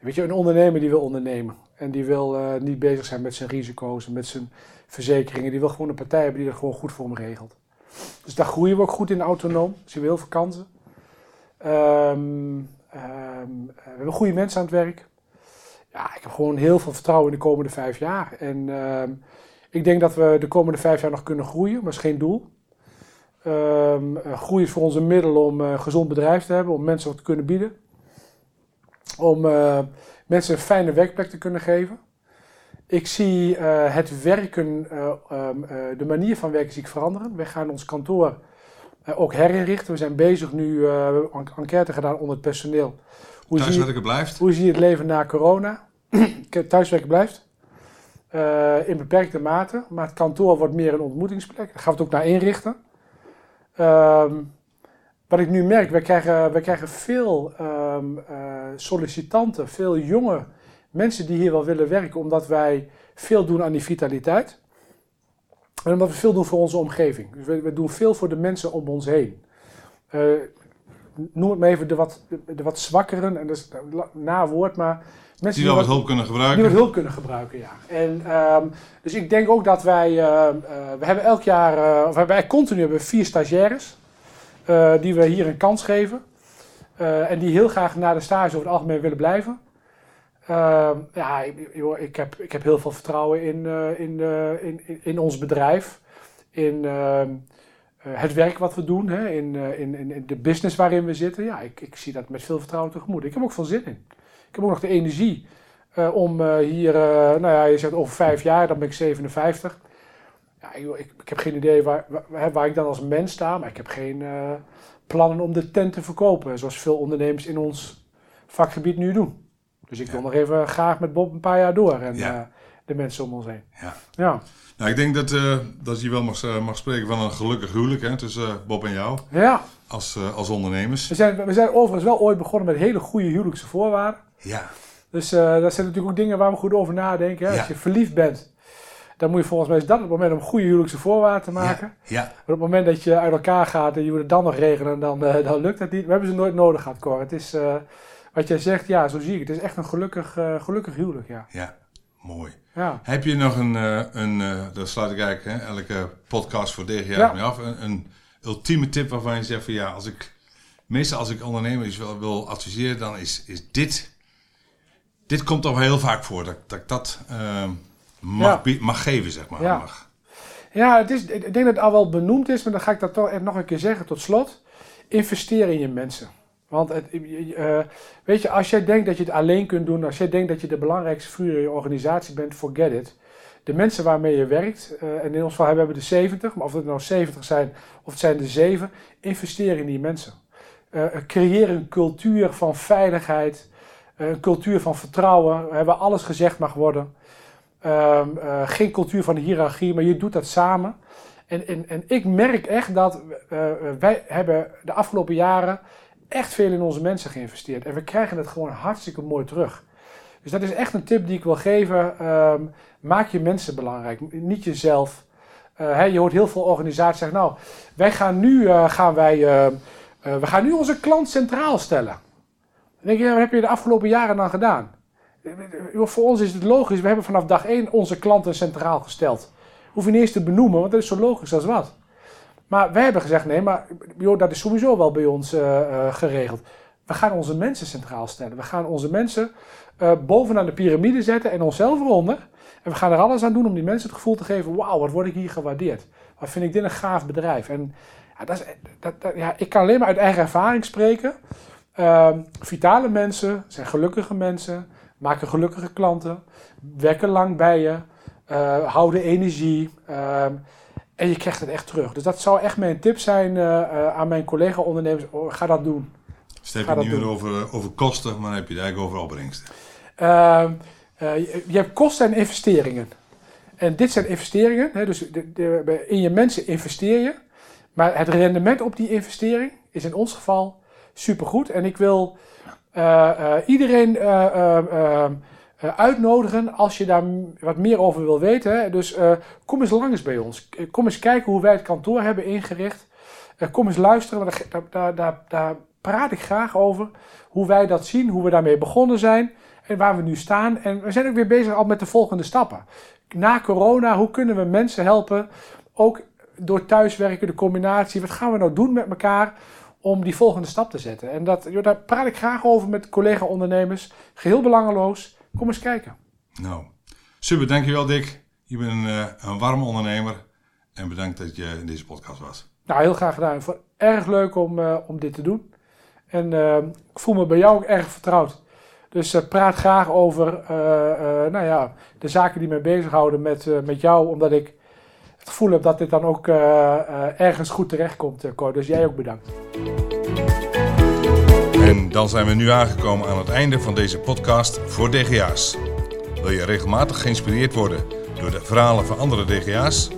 weet je, een ondernemer die wil ondernemen. En die wil eh, niet bezig zijn met zijn risico's en met zijn verzekeringen. Die wil gewoon een partij hebben die dat gewoon goed voor hem regelt. Dus daar groeien we ook goed in autonoom. Zien we heel veel kansen. Ehm, ehm, we hebben goede mensen aan het werk. Ja, ik heb gewoon heel veel vertrouwen in de komende vijf jaar. En ehm, ik denk dat we de komende vijf jaar nog kunnen groeien, maar dat is geen doel. Eh, groei is voor ons een middel om eh, een gezond bedrijf te hebben, om mensen wat te kunnen bieden. Om eh, mensen een fijne werkplek te kunnen geven. Ik zie eh, het werken, eh, ehm, eh, de manier van werken zie ik veranderen. We gaan ons kantoor ook herinrichten. We zijn bezig nu, we hebben een enquête gedaan onder het personeel. Hoe zie, je, Thuiswerken blijft. hoe zie je het leven na corona? (clears throat) Thuiswerken blijft. In beperkte mate. Maar het kantoor wordt meer een ontmoetingsplek. Daar gaan we het ook naar inrichten. Ehm, wat ik nu merk, wij krijgen, wij krijgen veel ehm, eh, sollicitanten, veel jonge mensen die hier wel willen werken, omdat wij veel doen aan die vitaliteit. En omdat we veel doen voor onze omgeving. Dus we, we doen veel voor de mensen om ons heen. Eh, noem het maar even de wat, de, wat zwakkeren, en dat is een nawoord, maar mensen Die wel wat hulp kunnen die gebruiken. wat hulp kunnen gebruiken, ja. En, ehm, dus ik denk ook dat wij, ehm, eh, we hebben elk jaar, of we hebben continu hebben we vier stagiaires, eh, die we hier een kans geven. Eh, en die heel graag na de stage over het algemeen willen blijven. Ehm, ja, ik, heb, ik heb heel veel vertrouwen in, eh, in, in, in, ons bedrijf. In ehm, eh, het werk wat we doen, hè, in, in, in, de business waarin we zitten. Ja, ik, ik zie dat met veel vertrouwen tegemoet. Ik heb ook veel zin in. Ik heb ook nog de energie om hier, nou ja, je zegt over vijf jaar, dan ben ik 57. Ja, joh, ik, ik heb geen idee waar, waar, waar ik dan als mens sta, maar ik heb geen eh, plannen om de tent te verkopen, zoals veel ondernemers in ons vakgebied nu doen. Dus ik Ja. wil nog even graag met Bob een paar jaar door en Ja. eh, de mensen om ons heen. Ja. Ja, Nou, ik denk dat, eh, dat je wel mag, mag spreken van een gelukkig huwelijk hè, tussen Bob en jou. ja als, als ondernemers. We zijn, we zijn overigens wel ooit begonnen met hele goede huwelijkse voorwaarden. Ja. Dus dat zijn natuurlijk ook dingen waar we goed over nadenken. Hè? Als je verliefd bent, dan moet je volgens mij is dat het moment om goede huwelijkse voorwaarden te maken. Ja. ja. Maar op het moment dat je uit elkaar gaat en je moet het dan nog regelen, dan, uh, dan lukt het niet. We hebben ze nooit nodig gehad, Cor. Het is, uh, wat jij zegt, ja, zo zie ik het. Het is echt een gelukkig, gelukkig huwelijk, ja. Ja, mooi. Ja. Heb je nog een, een daar sluit ik eigenlijk hè, elke podcast voor DGA Ja. mee af, een, een ultieme tip waarvan je zegt van ja, als ik, meestal als ik ondernemers wil, wil adviseren, dan is, is dit, dit komt toch heel vaak voor, dat, dat ik dat uh, mag, Ja. mag geven, zeg maar. Ja. Mag. Ja, het is, ik denk dat het al wel benoemd is, maar dan ga ik dat toch echt nog een keer zeggen tot slot. Investeer in je mensen. Want het, eh, weet je, als jij denkt dat je het alleen kunt doen, als jij denkt dat je de belangrijkste figuur in je organisatie bent, forget it. De mensen waarmee je werkt, eh, en in ons geval hebben we de 70, maar of het nou 70 zijn of het zijn de 7, investeer in die mensen. Eh, creëer een cultuur van veiligheid, een cultuur van vertrouwen, waar alles gezegd mag worden. Um, uh, geen cultuur van de hiërarchie, maar je doet dat samen. En, en, en ik merk echt dat uh, wij hebben de afgelopen jaren echt veel in onze mensen geïnvesteerd. En we krijgen het gewoon hartstikke mooi terug. Dus dat is echt een tip die ik wil geven. Um, maak je mensen belangrijk, niet jezelf. Je hoort heel veel organisaties zeggen, nou, wij gaan nu, gaan wij, we gaan nu onze klant centraal stellen. Dan denk je, wat heb je de afgelopen jaren dan gedaan? Voor ons is het logisch. We hebben vanaf dag 1 onze klanten centraal gesteld. Hoef je niet eens te benoemen, want dat is zo logisch als wat. Maar wij hebben gezegd: nee, maar joh, dat is sowieso wel bij ons uh, uh, geregeld. We gaan onze mensen centraal stellen. We gaan onze mensen uh, bovenaan de piramide zetten en onszelf eronder. En we gaan er alles aan doen om die mensen het gevoel te geven: wauw, wat word ik hier gewaardeerd? Wat vind ik dit een gaaf bedrijf? En ja, dat is, dat, ja, ik kan alleen maar uit eigen ervaring spreken. vitale mensen zijn gelukkige mensen maken gelukkige klanten, werken lang bij je, uh, houden energie uh, en je krijgt het echt terug. Dus dat zou echt mijn tip zijn uh, aan mijn collega-ondernemers. Oh, ga dat doen. Dus heb je het meer over, over kosten, maar dan heb je het eigenlijk over opbrengsten. Ehm, je, je, hebt kosten en investeringen. En dit zijn investeringen, hè, dus de, de, in je mensen investeer je. Maar het rendement op die investering is in ons geval supergoed. En ik wil iedereen uh, uitnodigen als je daar wat meer over wil weten. Dus kom eens langs bij ons. Kom eens kijken hoe wij het kantoor hebben ingericht. kom eens luisteren, daar, daar, daar, daar, praat ik graag over. Hoe wij dat zien, hoe we daarmee begonnen zijn en waar we nu staan. En we zijn ook weer bezig al met de volgende stappen. Na corona, hoe kunnen we mensen helpen? Ook door thuiswerken, de combinatie. Wat gaan we nou doen met elkaar? Om die volgende stap te zetten. En dat, joh, daar praat ik graag over met collega-ondernemers. Geheel belangeloos. Kom eens kijken. Nou, super. Dankjewel Dick. Je bent een, uh, een warme ondernemer. En bedankt dat je in deze podcast was. Nou, heel graag gedaan. Ik vond het erg leuk om, uh, om dit te doen. En uh, ik voel me bij jou ook erg vertrouwd. Dus praat graag over nou ja, de zaken die mij bezighouden met, met jou. Omdat ik het gevoel dat dit dan ook uh, uh, ergens goed terechtkomt, uh, Cor. Dus jij ook bedankt. En dan zijn we nu aangekomen aan het einde van deze podcast voor DGA's. Wil je regelmatig geïnspireerd worden door de verhalen van andere DGA's?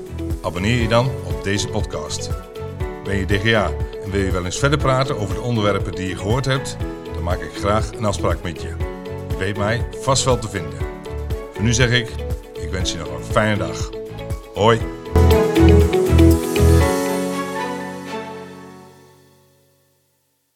Abonneer je dan op deze podcast. Ben je DGA en wil je wel eens verder praten over de onderwerpen die je gehoord hebt? Dan maak ik graag een afspraak met je. Je weet mij vast wel te vinden. Voor nu zeg ik, ik wens je nog een fijne dag. Hoi!